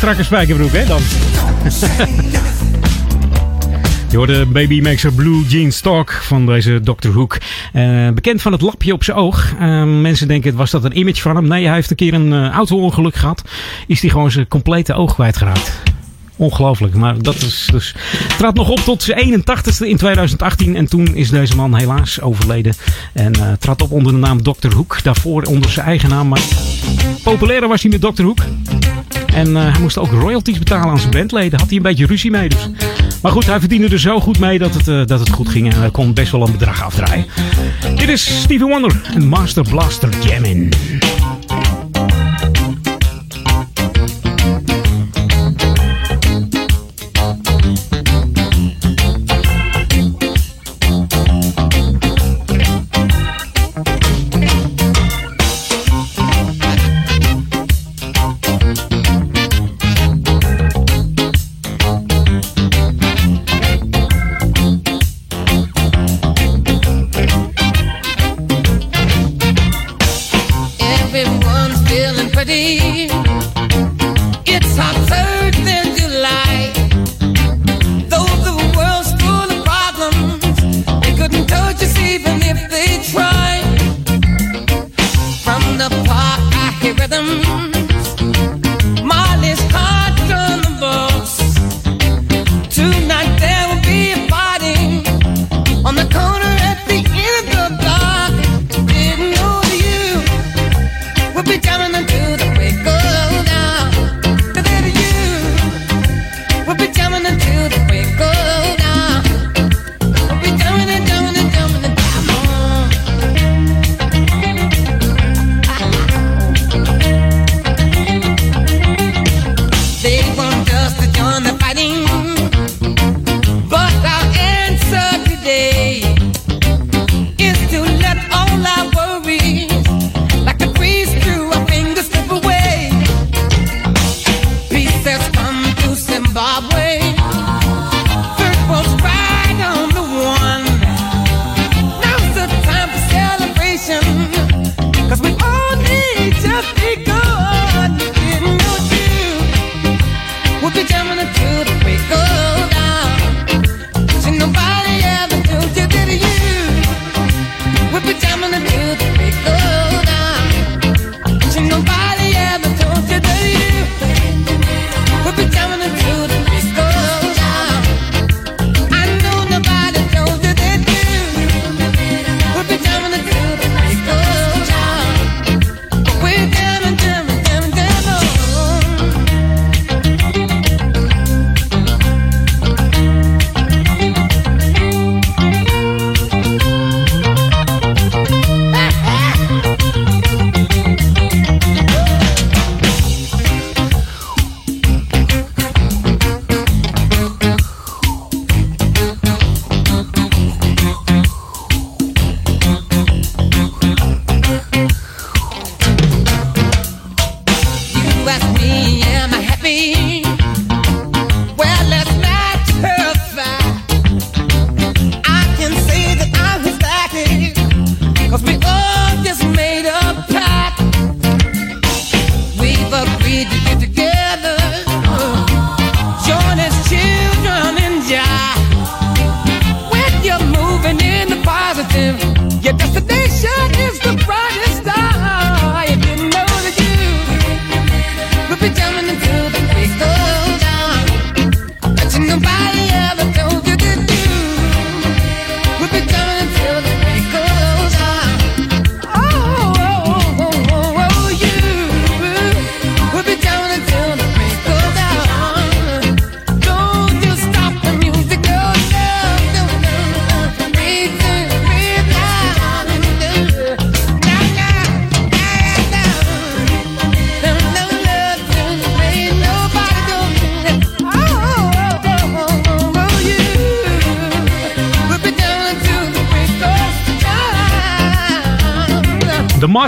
Strakke spijkerbroek, hè dan? Je hoorde Baby Makes a Blue Jeans Talk van deze Dr. Hook. Eh, bekend van het lapje op zijn oog. Eh, mensen denken, was dat een image van hem? Nee, hij heeft een keer een eh, auto-ongeluk gehad. Is hij gewoon zijn complete oog kwijtgeraakt. Ongelooflijk, maar dat is dus. Trad nog op tot zijn 81ste in 2018 en toen is deze man helaas overleden. En eh, trad op onder de naam Dr. Hoek. Daarvoor onder zijn eigen naam, maar populairder was hij met Dr. Hoek. En eh, hij moest ook royalties betalen aan zijn bandleden. Had hij een beetje ruzie mee dus. Maar goed, hij verdiende er zo goed mee dat het, eh, dat het goed ging. En hij kon best wel een bedrag afdraaien. Dit is Stevie Wonder en Master Blaster Jammin'.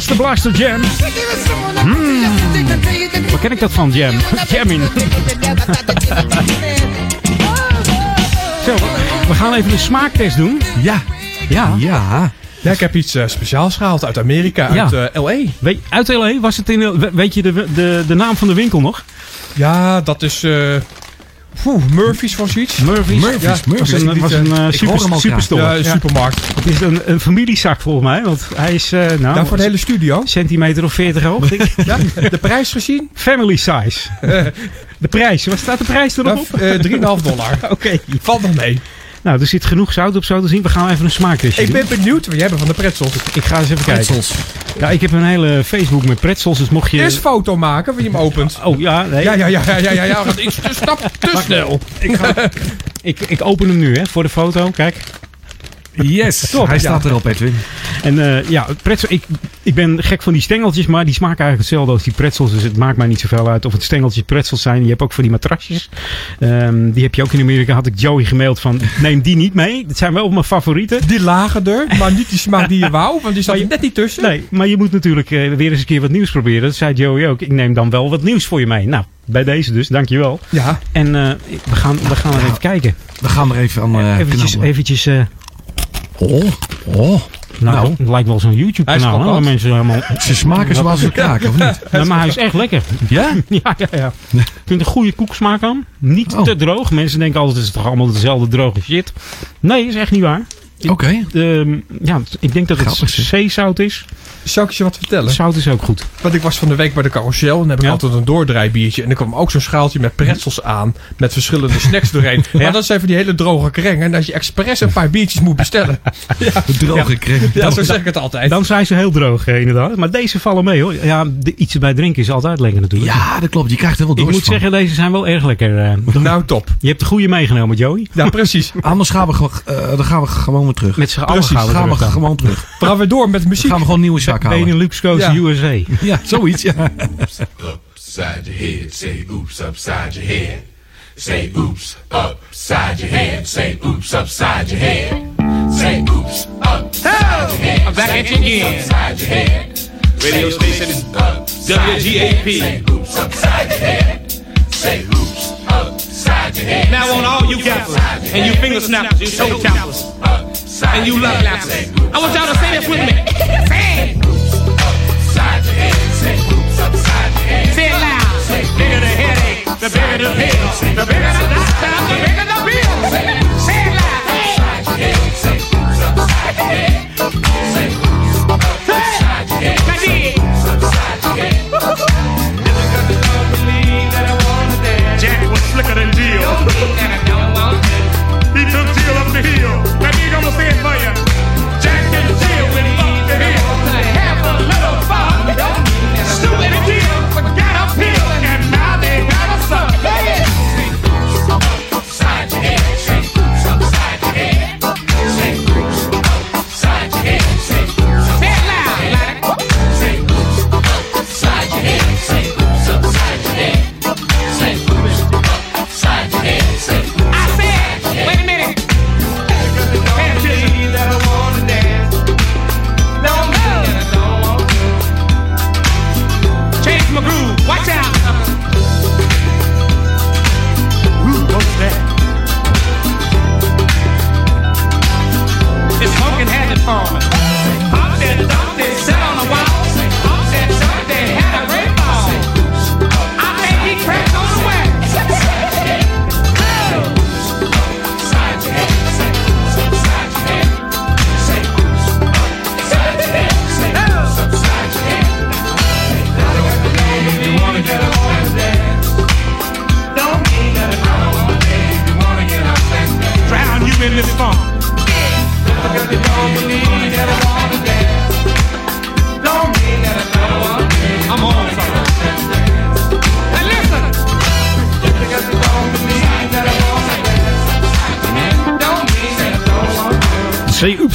Master Blaster Jam. Hmm. Waar ken ik dat van, Jam? Jamming. Zo, we gaan even een smaaktest doen. Ja. Ja. Ja. Ja, ik heb iets eh, speciaals gehaald uit Amerika, Ja. uit eh, L.A. Weet, uit L.A. was het in... we- Weet je de, de, de naam van de winkel nog? Ja, dat is... eh Oeh, Murphy's was iets. Murphy's. Ja, Was een, was een eh, super, superstore. Ja, een supermarkt. Het is een, een familiezak volgens mij. Want hij is... eh nou, voor de hele studio. Centimeter of 40 hoog. denk ik. Ja, de prijs gezien? Family size. de prijs. Wat staat de prijs erop? Eh, 3,5 dollar. Oké. Valt nog mee. Nou, er zit genoeg zout op zo te zien. We gaan even een smaaktestje Ik doen. ben benieuwd wat jij hebt van de pretzels. Ik ga eens even Pretzels. kijken. Ja, ik heb een hele Facebook met pretzels. Dus mocht je... Eerst foto maken wanneer je hem opent. Oh ja, nee. Ja, ja, ja, ja, ja, ja. ja. want Ik stap te snel. Ik, ga, ik, ik open hem nu hè, voor de foto. Kijk. Yes, Top, hij ja. staat erop, Edwin. En eh, ja, pretzel, ik, ik ben gek van die stengeltjes, maar die smaken eigenlijk hetzelfde als die pretzels. Dus het maakt mij niet zoveel uit of het stengeltjes pretzels zijn. Je hebt ook van die matrasjes. Ehm, die heb je ook in Amerika. Had ik Joey gemaild van, neem die niet mee. Dat zijn wel mijn favorieten. Die lagen er, maar niet die smaak die je wou, want die zat er net niet tussen. Nee, maar je moet natuurlijk eh, weer eens een keer wat nieuws proberen. Dat zei Joey ook. Ik neem dan wel wat nieuws voor je mee. Nou, bij deze dus, dankjewel. Ja. En eh, we, gaan, we gaan er even kijken. We gaan er even aan eh eventjes, eventjes eh, Oh, oh. nou, Nou. het lijkt wel zo'n YouTube Hij is kanaal. hè, waar mensen helemaal... Ze smaken zoals ze kraken, of niet? Ja, maar hij is echt lekker. Ja? Ja, ja, ja. Ik vind een goede koeksmaak aan. Niet Oh. te droog. Mensen denken altijd, het is toch allemaal dezelfde droge shit. Nee, is echt niet waar. Oké. Ehm, ja, ik denk dat het zeezout is. Zal ik je wat vertellen? Zout is ook goed. Want ik was van de week bij de carousel en dan heb ik Ja. altijd een doordraaibiertje. En er kwam ook zo'n schaaltje met pretzels aan. Met verschillende snacks doorheen. Maar dat zijn van die hele droge krengen. En dat je expres een paar biertjes moet bestellen. Ja, Droge kring. ja zo zeg ik het altijd. Dan zijn ze heel droog, eh, inderdaad. Maar deze vallen mee, hoor. Ja, de, iets erbij drinken is altijd lekker natuurlijk. Ja, dat klopt. Je krijgt er wel Ik dorst moet van. zeggen, deze zijn wel erg lekker. eh. Nou, top. Je hebt de goede meegenomen, Joey. Ja, precies. Anders gaan we, gewoon- eh, dan gaan we gewoon weer terug. Met z'n allen gaan we gaan we terug dan. gewoon terug. We gaan weer door met Dan muziek. gaan we gewoon een nieuwe zak halen. Benelux Coast Ja. USA. Ja, zoiets. Ja. Upside your head, say oops upside your head. Say oops upside your head. Say oops upside your head. Say oops upside your head. I'm back Say at you again. oops upside your head. Radio Say station oops is upside your WGAP. head. Say oops upside your head. Say oops upside your head. Now on all you gappers and you finger snappers, you toe tappers, and you love lappers. I want y'all to say this with me. Say it. Upside your. Say oops upside your head. Say it loud. Bigger the headache, the bigger the pill. The bigger the doctor, the bigger the bill.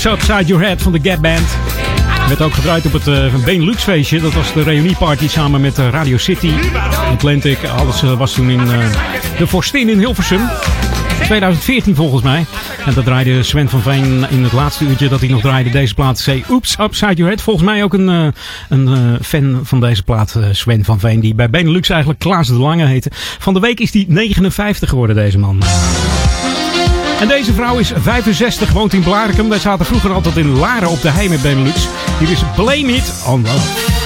Upside Your Head van de Gap Band. Werd ook gedraaid op het uh, Benelux feestje. Dat was de reunieparty samen met eh, Radio City, Atlantic. Alles eh, was toen in de Forstin in Hilversum. 2014 volgens mij. En dat draaide Sven van Veen in het laatste uurtje dat hij nog draaide deze plaat. Say Oops Upside Your Head. Volgens mij ook een, een fan van deze plaat, Sven van Veen. Die bij Benelux eigenlijk Klaas de Lange heette. Van de week is hij 59 geworden deze man. En deze vrouw is 65, woont in Blarikum. Wij zaten vroeger altijd in Laren op de hei met Benelux. Hier is Blame It on Love.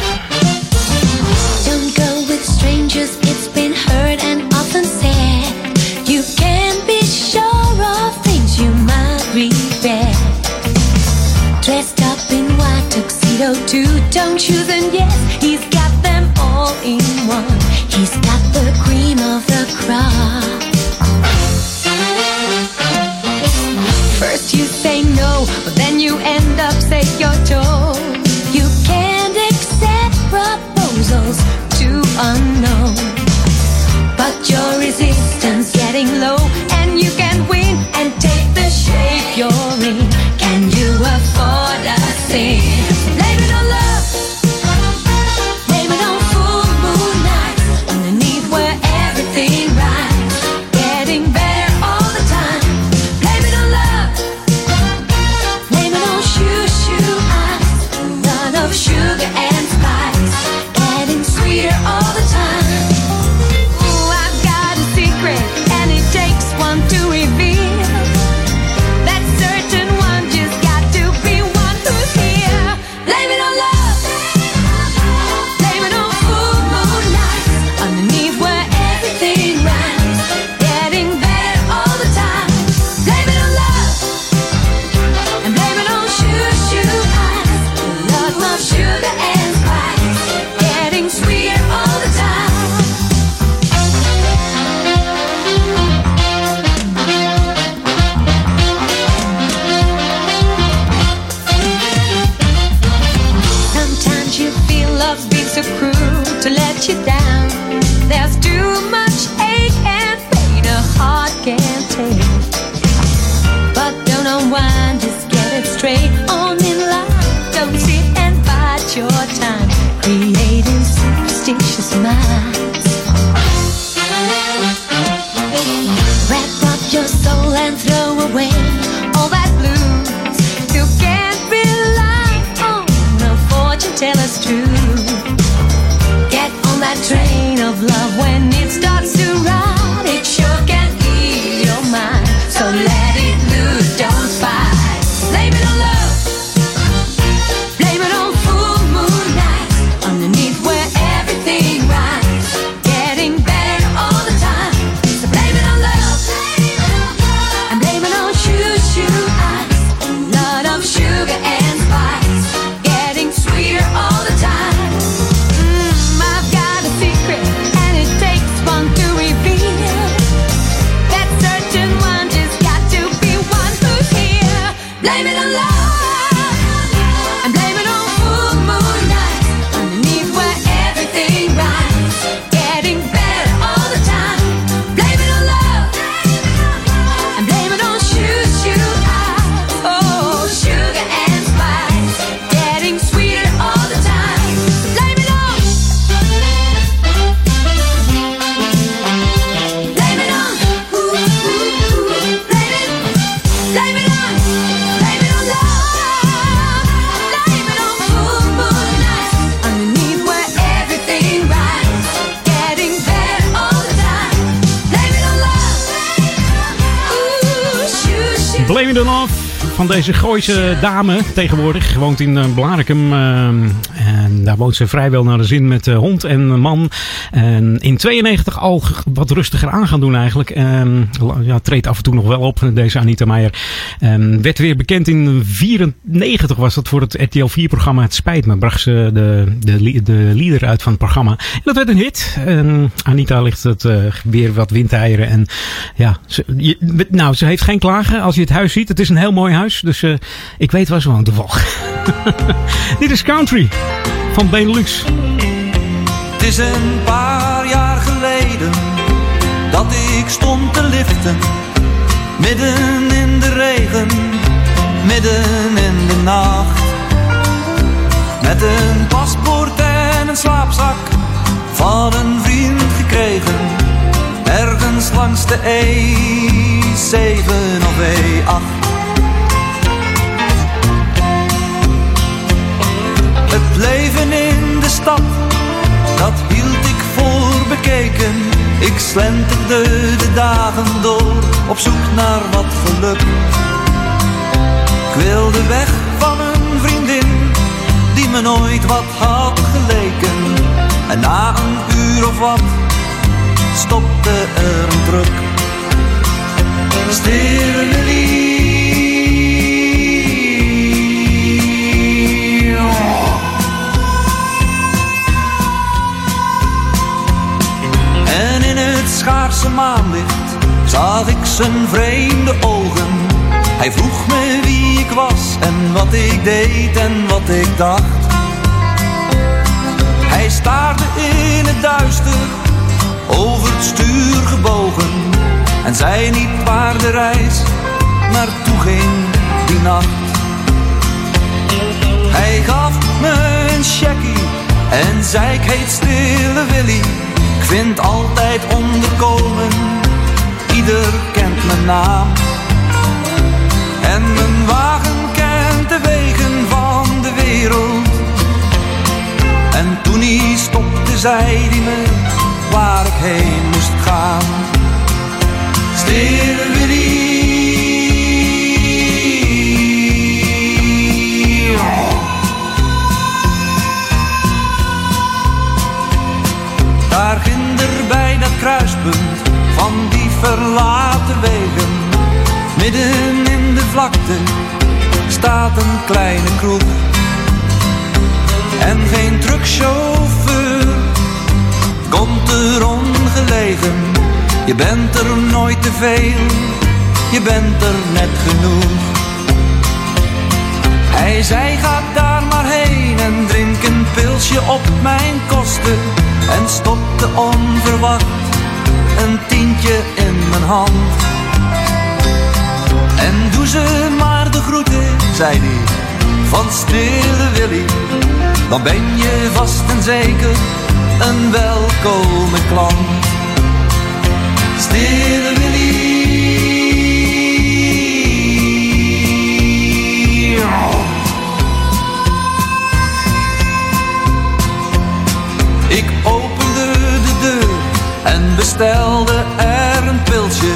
Tuxedo too, don't you? Then yes, he's got them all in one. He's got Belgische dame tegenwoordig. Woont in eh, Blaricum. Ehm, daar woont ze vrijwel naar de zin met eh, hond en man. En in 92 al wat rustiger aan gaan doen eigenlijk. Ja, treedt af en toe nog wel op, deze Anita Meijer. Werd weer bekend in 94 was dat voor het RTL 4 programma Het Spijt Me. Bracht ze de, de, de leader uit van het programma. En dat werd een hit. Anita ligt het eh, weer wat windeieren. En ja, ze, nou, ze heeft geen klagen als je het huis ziet. Het is een heel mooi huis. Dus eh, ik weet waar ze woont toevallig. Dit is Country van Benelux. Het is een paar jaar geleden dat ik stond te liften. Midden in de regen, midden in de nacht. Met een paspoort en een slaapzak van een vriend gekregen. Ergens langs de E7 of E8. dat hield ik voor bekeken. Ik slenterde de dagen door, op zoek naar wat geluk. Ik wilde weg van een vriendin, die me nooit wat had geleken. En na een uur of wat, stopte er een druk. Stille maanlicht zag ik zijn vreemde ogen. Hij vroeg me wie ik was en wat ik deed en wat ik dacht. Hij staarde in het duister, over het stuur gebogen. En zei niet waar de reis naartoe ging die nacht. Hij gaf me een checkie en zei ik heet Stille Willy. Vind altijd onderkomen, ieder kent mijn naam. En mijn wagen kent de wegen van de wereld. En toen hij stopte, zei hij me waar ik heen moest gaan. Stille Willy. Daar bij dat kruispunt van die verlaten wegen. Midden in de vlakte staat een kleine kroeg. En geen truckchauffeur komt er ongelegen. Je bent er nooit te veel, je bent er net genoeg. Hij zei ga daar maar heen en drink een pilsje op mijn kosten. En stopte onverwacht een tientje in mijn hand. En doe ze maar de groeten, zei hij, van stille Willy. Dan ben je vast en zeker een welkome klant. Stille Willy. En bestelde er een pilsje.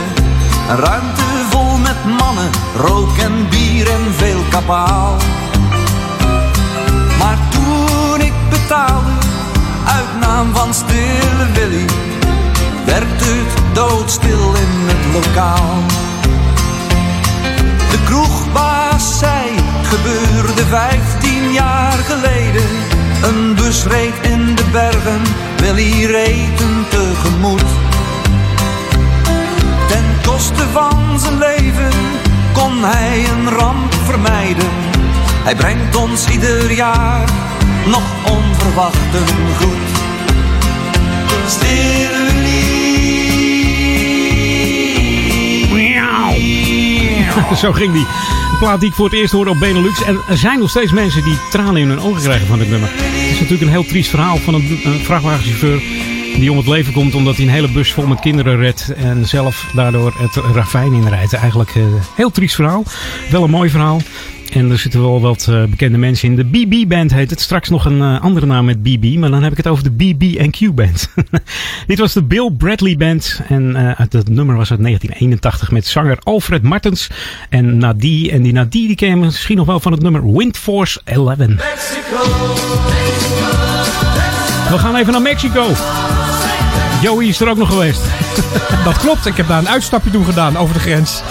Een ruimte vol met mannen, rook en bier en veel kapaal. Maar toen ik betaalde, uit naam van Stille Willy, werd het doodstil in het lokaal. De kroegbaas zei, gebeurde vijftien jaar geleden. Een bus reed in de bergen, Willy reed hem Ten koste van zijn leven kon hij een ramp vermijden. Hij brengt ons ieder jaar nog onverwacht een goed. Zo ging die. Plaat die ik voor het eerst hoorde op Benelux. En er zijn nog steeds mensen die tranen in hun ogen krijgen van dit nummer. Het is natuurlijk een heel triest verhaal van een vrachtwagenchauffeur die om het leven komt omdat hij een hele bus vol met kinderen redt en zelf daardoor het ravijn inrijdt. Eigenlijk een heel triest verhaal. Wel een mooi verhaal. En er zitten wel wat eh, bekende mensen in. De BB-band heet het. Straks nog een eh, andere naam met BB. Maar dan heb ik het over de BB&Q-band. Dit was de Bill Bradley Band. En eh, uit het nummer was uit 1981 met zanger Alfred Martens. En Nadie. En die Nadie die ken misschien nog wel van het nummer Windforce 11. We gaan even naar Mexico. Joey is er ook nog geweest. Dat klopt, ik heb daar een uitstapje toen gedaan over de grens.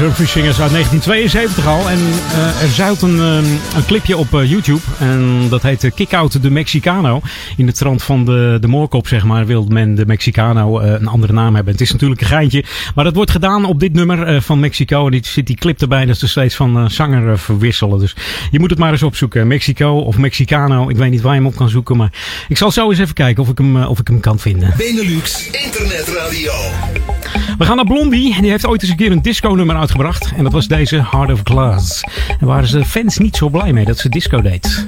Singers uit 1972 al. En eh, er zuilt een, eh, een clipje op eh, YouTube. En dat heet eh, Kick Out de Mexicano. In de trant van de, de moorkop, zeg maar, wil men de Mexicano een andere naam hebben. Het is natuurlijk een geintje. Maar dat wordt gedaan op dit nummer van Mexico. En die zit die clip erbij dat ze steeds van zanger verwisselen. Dus je moet het maar eens opzoeken. Mexico of Mexicano. Ik weet niet waar je hem op kan zoeken. Maar ik zal zo eens even kijken of ik hem, of ik hem kan vinden. Benelux Internetradio. We gaan naar Blondie. Die heeft ooit eens een keer een disco-nummer uitgebracht. En dat was deze Heart of Glass. En waren ze fans niet zo blij mee dat ze disco deed.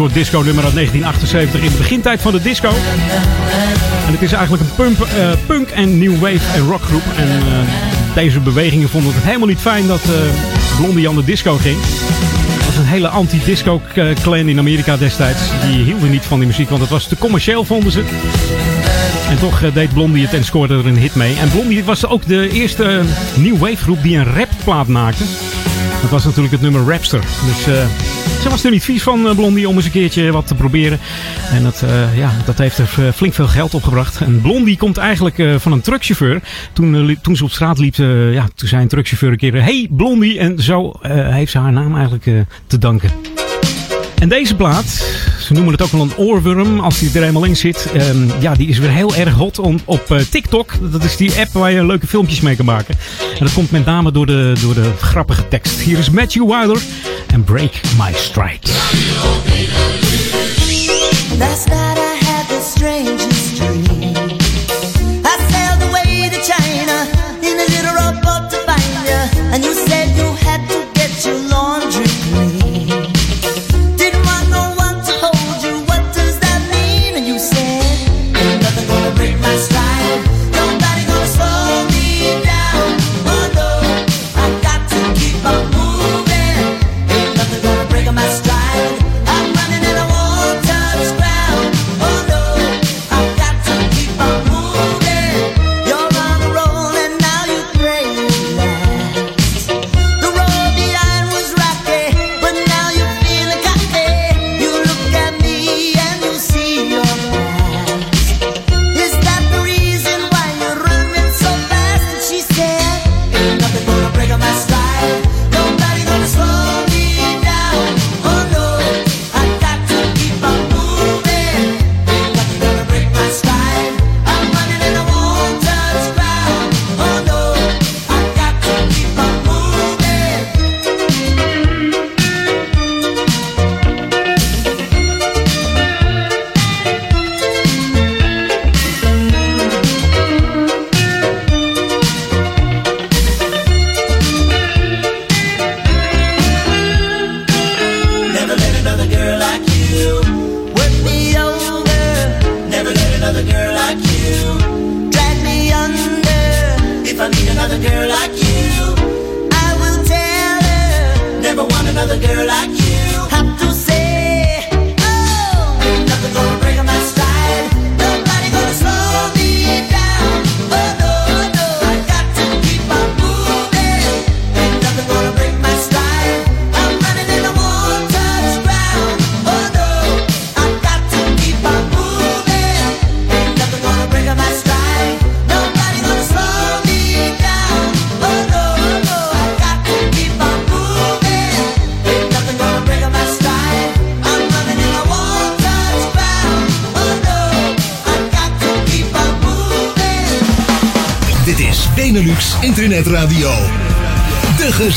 Soort disco nummer uit 1978 in de begintijd van de disco. En het is eigenlijk een eh, punk en new wave en rockgroep. En eh, deze bewegingen vonden het helemaal niet fijn dat eh, Blondie aan de disco ging. Het was een hele anti-disco eh, clan in Amerika destijds. Die hielden niet van die muziek, want het was te commercieel vonden ze. En toch deed Blondie het en scoorde er een hit mee. En Blondie was ook de eerste new wave groep die een rapplaat maakte. Dat was natuurlijk het nummer Rapster. Dus eh, ze was er niet vies van, eh, Blondie, om eens een keertje wat te proberen. En dat, eh, ja, dat heeft er flink veel geld opgebracht. En Blondie komt eigenlijk van een truckchauffeur. Toen, toen ze op straat liep, ja, toen zei een truckchauffeur een keer... Hey Blondie! En zo heeft ze haar naam eigenlijk te danken. En deze plaat, ze noemen het ook wel een oorworm als die er eenmaal in zit. Ehm, ja, die is weer heel erg hot op eh, TikTok. Dat is die app waar je leuke filmpjes mee kan maken. En dat komt met name door de, door de grappige tekst. Hier is Matthew Wilder en Break My Stride.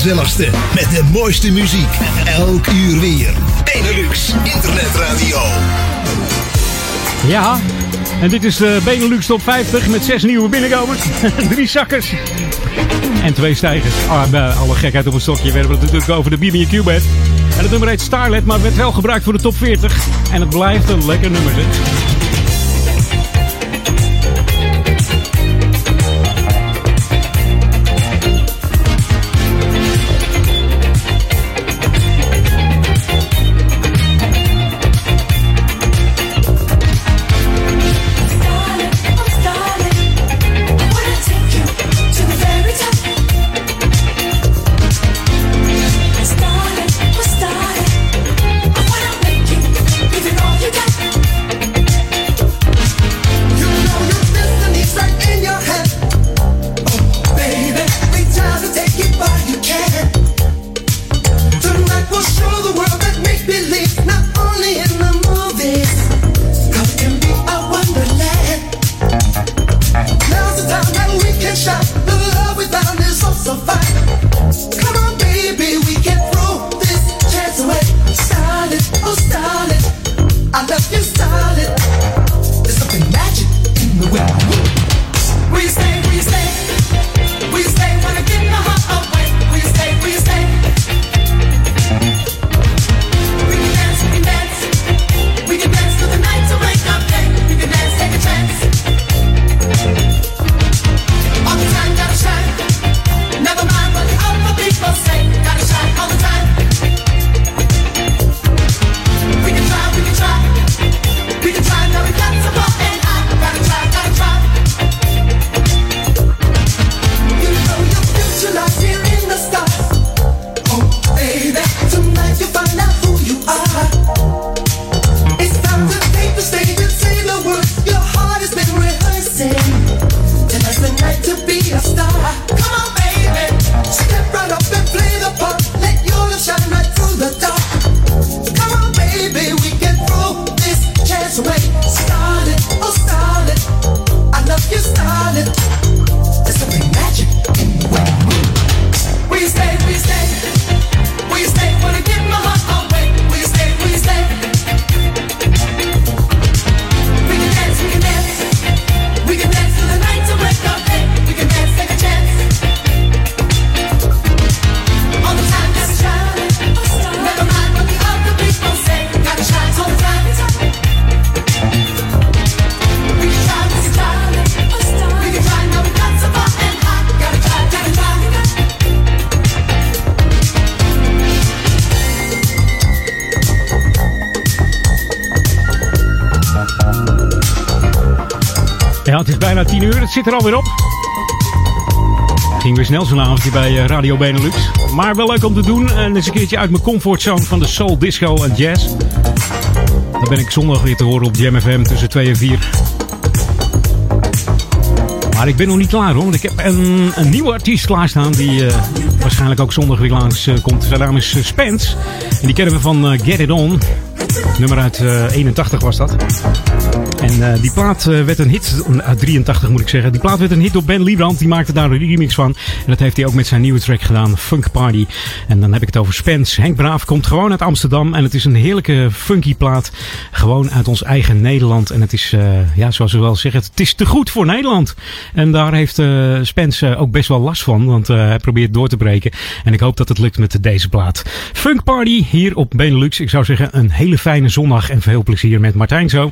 Gezelligste met de mooiste muziek. Elk uur weer. Benelux Internet Radio. Ja, en dit is de Benelux Top 50 met zes nieuwe binnenkomers. Drie zakkers. En twee stijgers. Ah, alle gekheid op een stokje. We hebben het natuurlijk over de BB&Q bed. En het nummer heet Starlet, maar werd wel gebruikt voor de top 40. En het blijft een lekker nummer. 10 uur. Het zit er alweer op. Ging weer snel zo'n avondje bij eh, Radio Benelux. Maar wel leuk om te doen. En eens een keertje uit mijn comfortzone van de soul, disco en jazz. Dan ben ik zondag weer te horen op Jam FM tussen 2 en 4. Maar ik ben nog niet klaar hoor. Want ik heb een, een nieuwe artiest klaarstaan. Die eh, waarschijnlijk ook zondag weer langs eh, komt. Zijn naam is Spence. En die kennen we van Get It On. Nummer uit eh, 81 was dat. En eh, die plaat eh, werd een hit, uit 83 moet ik zeggen. Die plaat werd een hit door Ben Liebrand. Die maakte daar een remix van. En dat heeft hij ook met zijn nieuwe track gedaan, Funk Party. En dan heb ik het over Spence. Henk Braaf komt gewoon uit Amsterdam. En het is een heerlijke funky plaat. Gewoon uit ons eigen Nederland. En het is, eh, ja, zoals we wel zeggen, het is te goed voor Nederland. En daar heeft eh Spence eh, ook best wel last van. Want eh, hij probeert door te breken. En ik hoop dat het lukt met deze plaat. Funk Party hier op Benelux. Ik zou zeggen, een hele fijne zondag. En veel plezier met Martijn zo.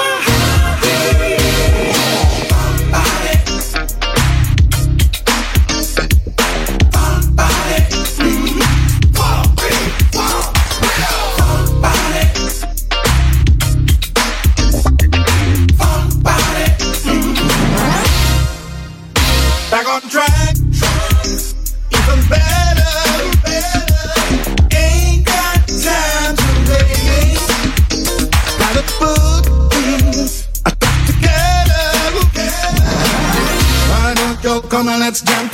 you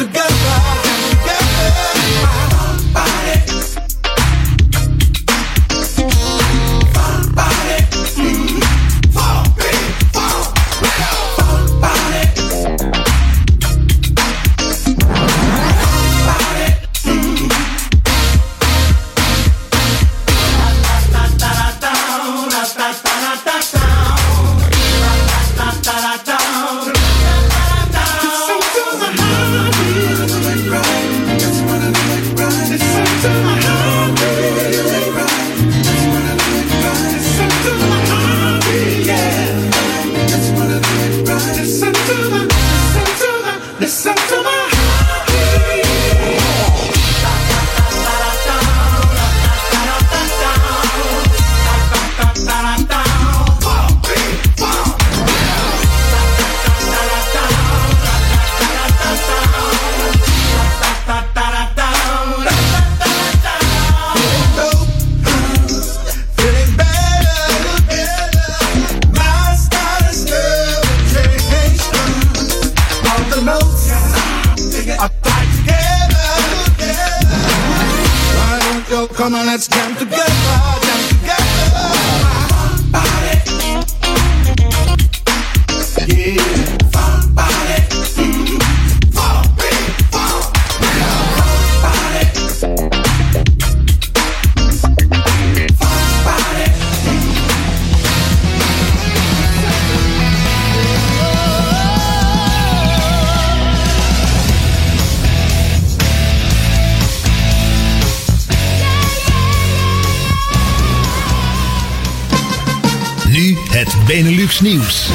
nieuws.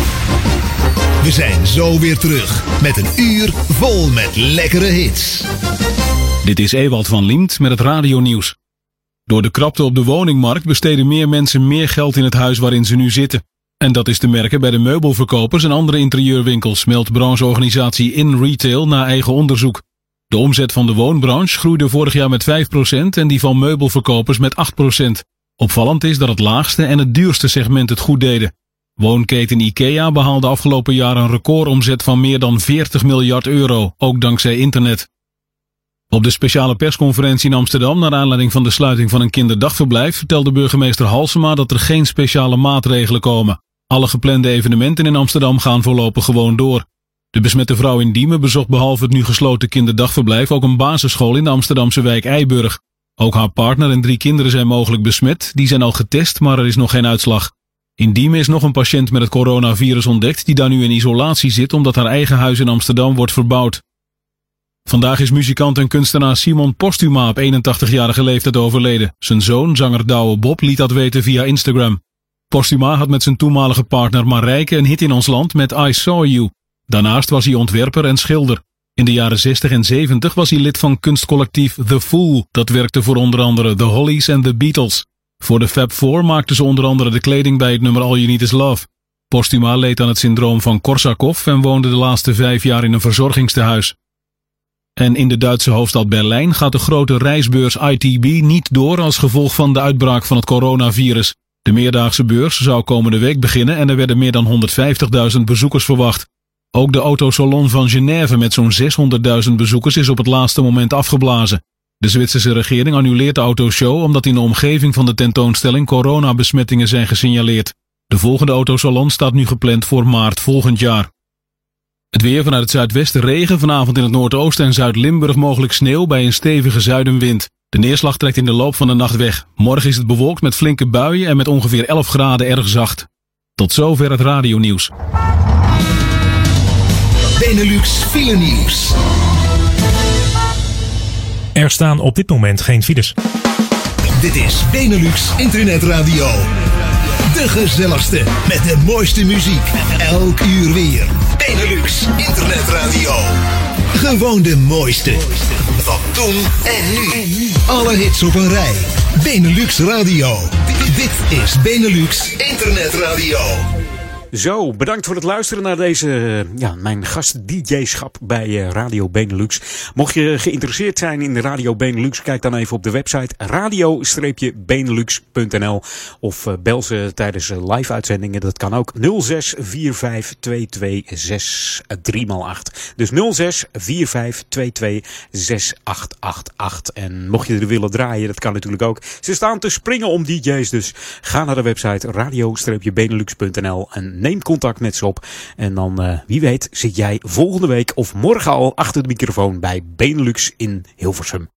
We zijn zo weer terug met een uur vol met lekkere hits. Dit is Ewald van Liemt met het radionieuws. Door de krapte op de woningmarkt besteden meer mensen meer geld in het huis waarin ze nu zitten. En dat is te merken bij de meubelverkopers en andere interieurwinkels, meldt brancheorganisatie In Retail na eigen onderzoek. De omzet van de woonbranche groeide vorig jaar met 5% en die van meubelverkopers met 8%. Opvallend is dat het laagste en het duurste segment het goed deden. Woonketen IKEA behaalde afgelopen jaar een recordomzet van meer dan 40 miljard euro, ook dankzij internet. Op de speciale persconferentie in Amsterdam naar aanleiding van de sluiting van een kinderdagverblijf vertelde burgemeester Halsema dat er geen speciale maatregelen komen. Alle geplande evenementen in Amsterdam gaan voorlopig gewoon door. De besmette vrouw in Diemen bezocht behalve het nu gesloten kinderdagverblijf ook een basisschool in de Amsterdamse wijk Eiburg. Ook haar partner en drie kinderen zijn mogelijk besmet. Die zijn al getest, maar er is nog geen uitslag. In Diemen is nog een patiënt met het coronavirus ontdekt die daar nu in isolatie zit omdat haar eigen huis in Amsterdam wordt verbouwd. Vandaag is muzikant en kunstenaar Simon Postuma op 81-jarige leeftijd overleden. Zijn zoon, zanger Douwe Bob, liet dat weten via Instagram. Postuma had met zijn toenmalige partner Marijke een hit in ons land met I Saw You. Daarnaast was hij ontwerper en schilder. In de jaren 60 en 70 was hij lid van kunstcollectief The Fool. Dat werkte voor onder andere The Hollies en The Beatles. Voor de Fab Four maakten ze onder andere de kleding bij het nummer All You Need Is Love. Postuma leed aan het syndroom van Korsakoff en woonde de laatste vijf jaar in een verzorgingstehuis. En in de Duitse hoofdstad Berlijn gaat de grote reisbeurs ITB niet door als gevolg van de uitbraak van het coronavirus. De meerdaagse beurs zou komende week beginnen en er werden meer dan 150.000 bezoekers verwacht. Ook de autosalon van Genève met zo'n 600.000 bezoekers is op het laatste moment afgeblazen. De Zwitserse regering annuleert de autoshow omdat in de omgeving van de tentoonstelling coronabesmettingen zijn gesignaleerd. De volgende autosalon staat nu gepland voor maart volgend jaar. Het weer vanuit het zuidwesten regen, vanavond in het noordoosten en Zuid-Limburg mogelijk sneeuw bij een stevige zuidenwind. De neerslag trekt in de loop van de nacht weg. Morgen is het bewolkt met flinke buien en met ongeveer 11 graden erg zacht. Tot zover het radionieuws. Benelux file nieuws. Er staan op dit moment geen files. Dit is Benelux Internet Radio. De gezelligste met de mooiste muziek. Elk uur weer. Benelux Internet Radio. Gewoon de mooiste. Van toen en nu. Alle hits op een rij. Benelux Radio. Dit is Benelux Internet Radio. Zo, bedankt voor het luisteren naar deze, eh, ja, mijn gast-djschap bij eh, Radio Benelux. Mocht je geïnteresseerd zijn in Radio Benelux, kijk dan even op de website radio-benelux.nl of eh, bel ze tijdens live uitzendingen. Dat kan ook 0645226338. Dus 0645226888. En mocht je er willen draaien, dat kan natuurlijk ook. Ze staan te springen om DJ's, dus ga naar de website radio-benelux.nl en neem contact met ze op. En dan, uh, wie weet, zit jij volgende week of morgen al achter de microfoon bij Benelux in Hilversum.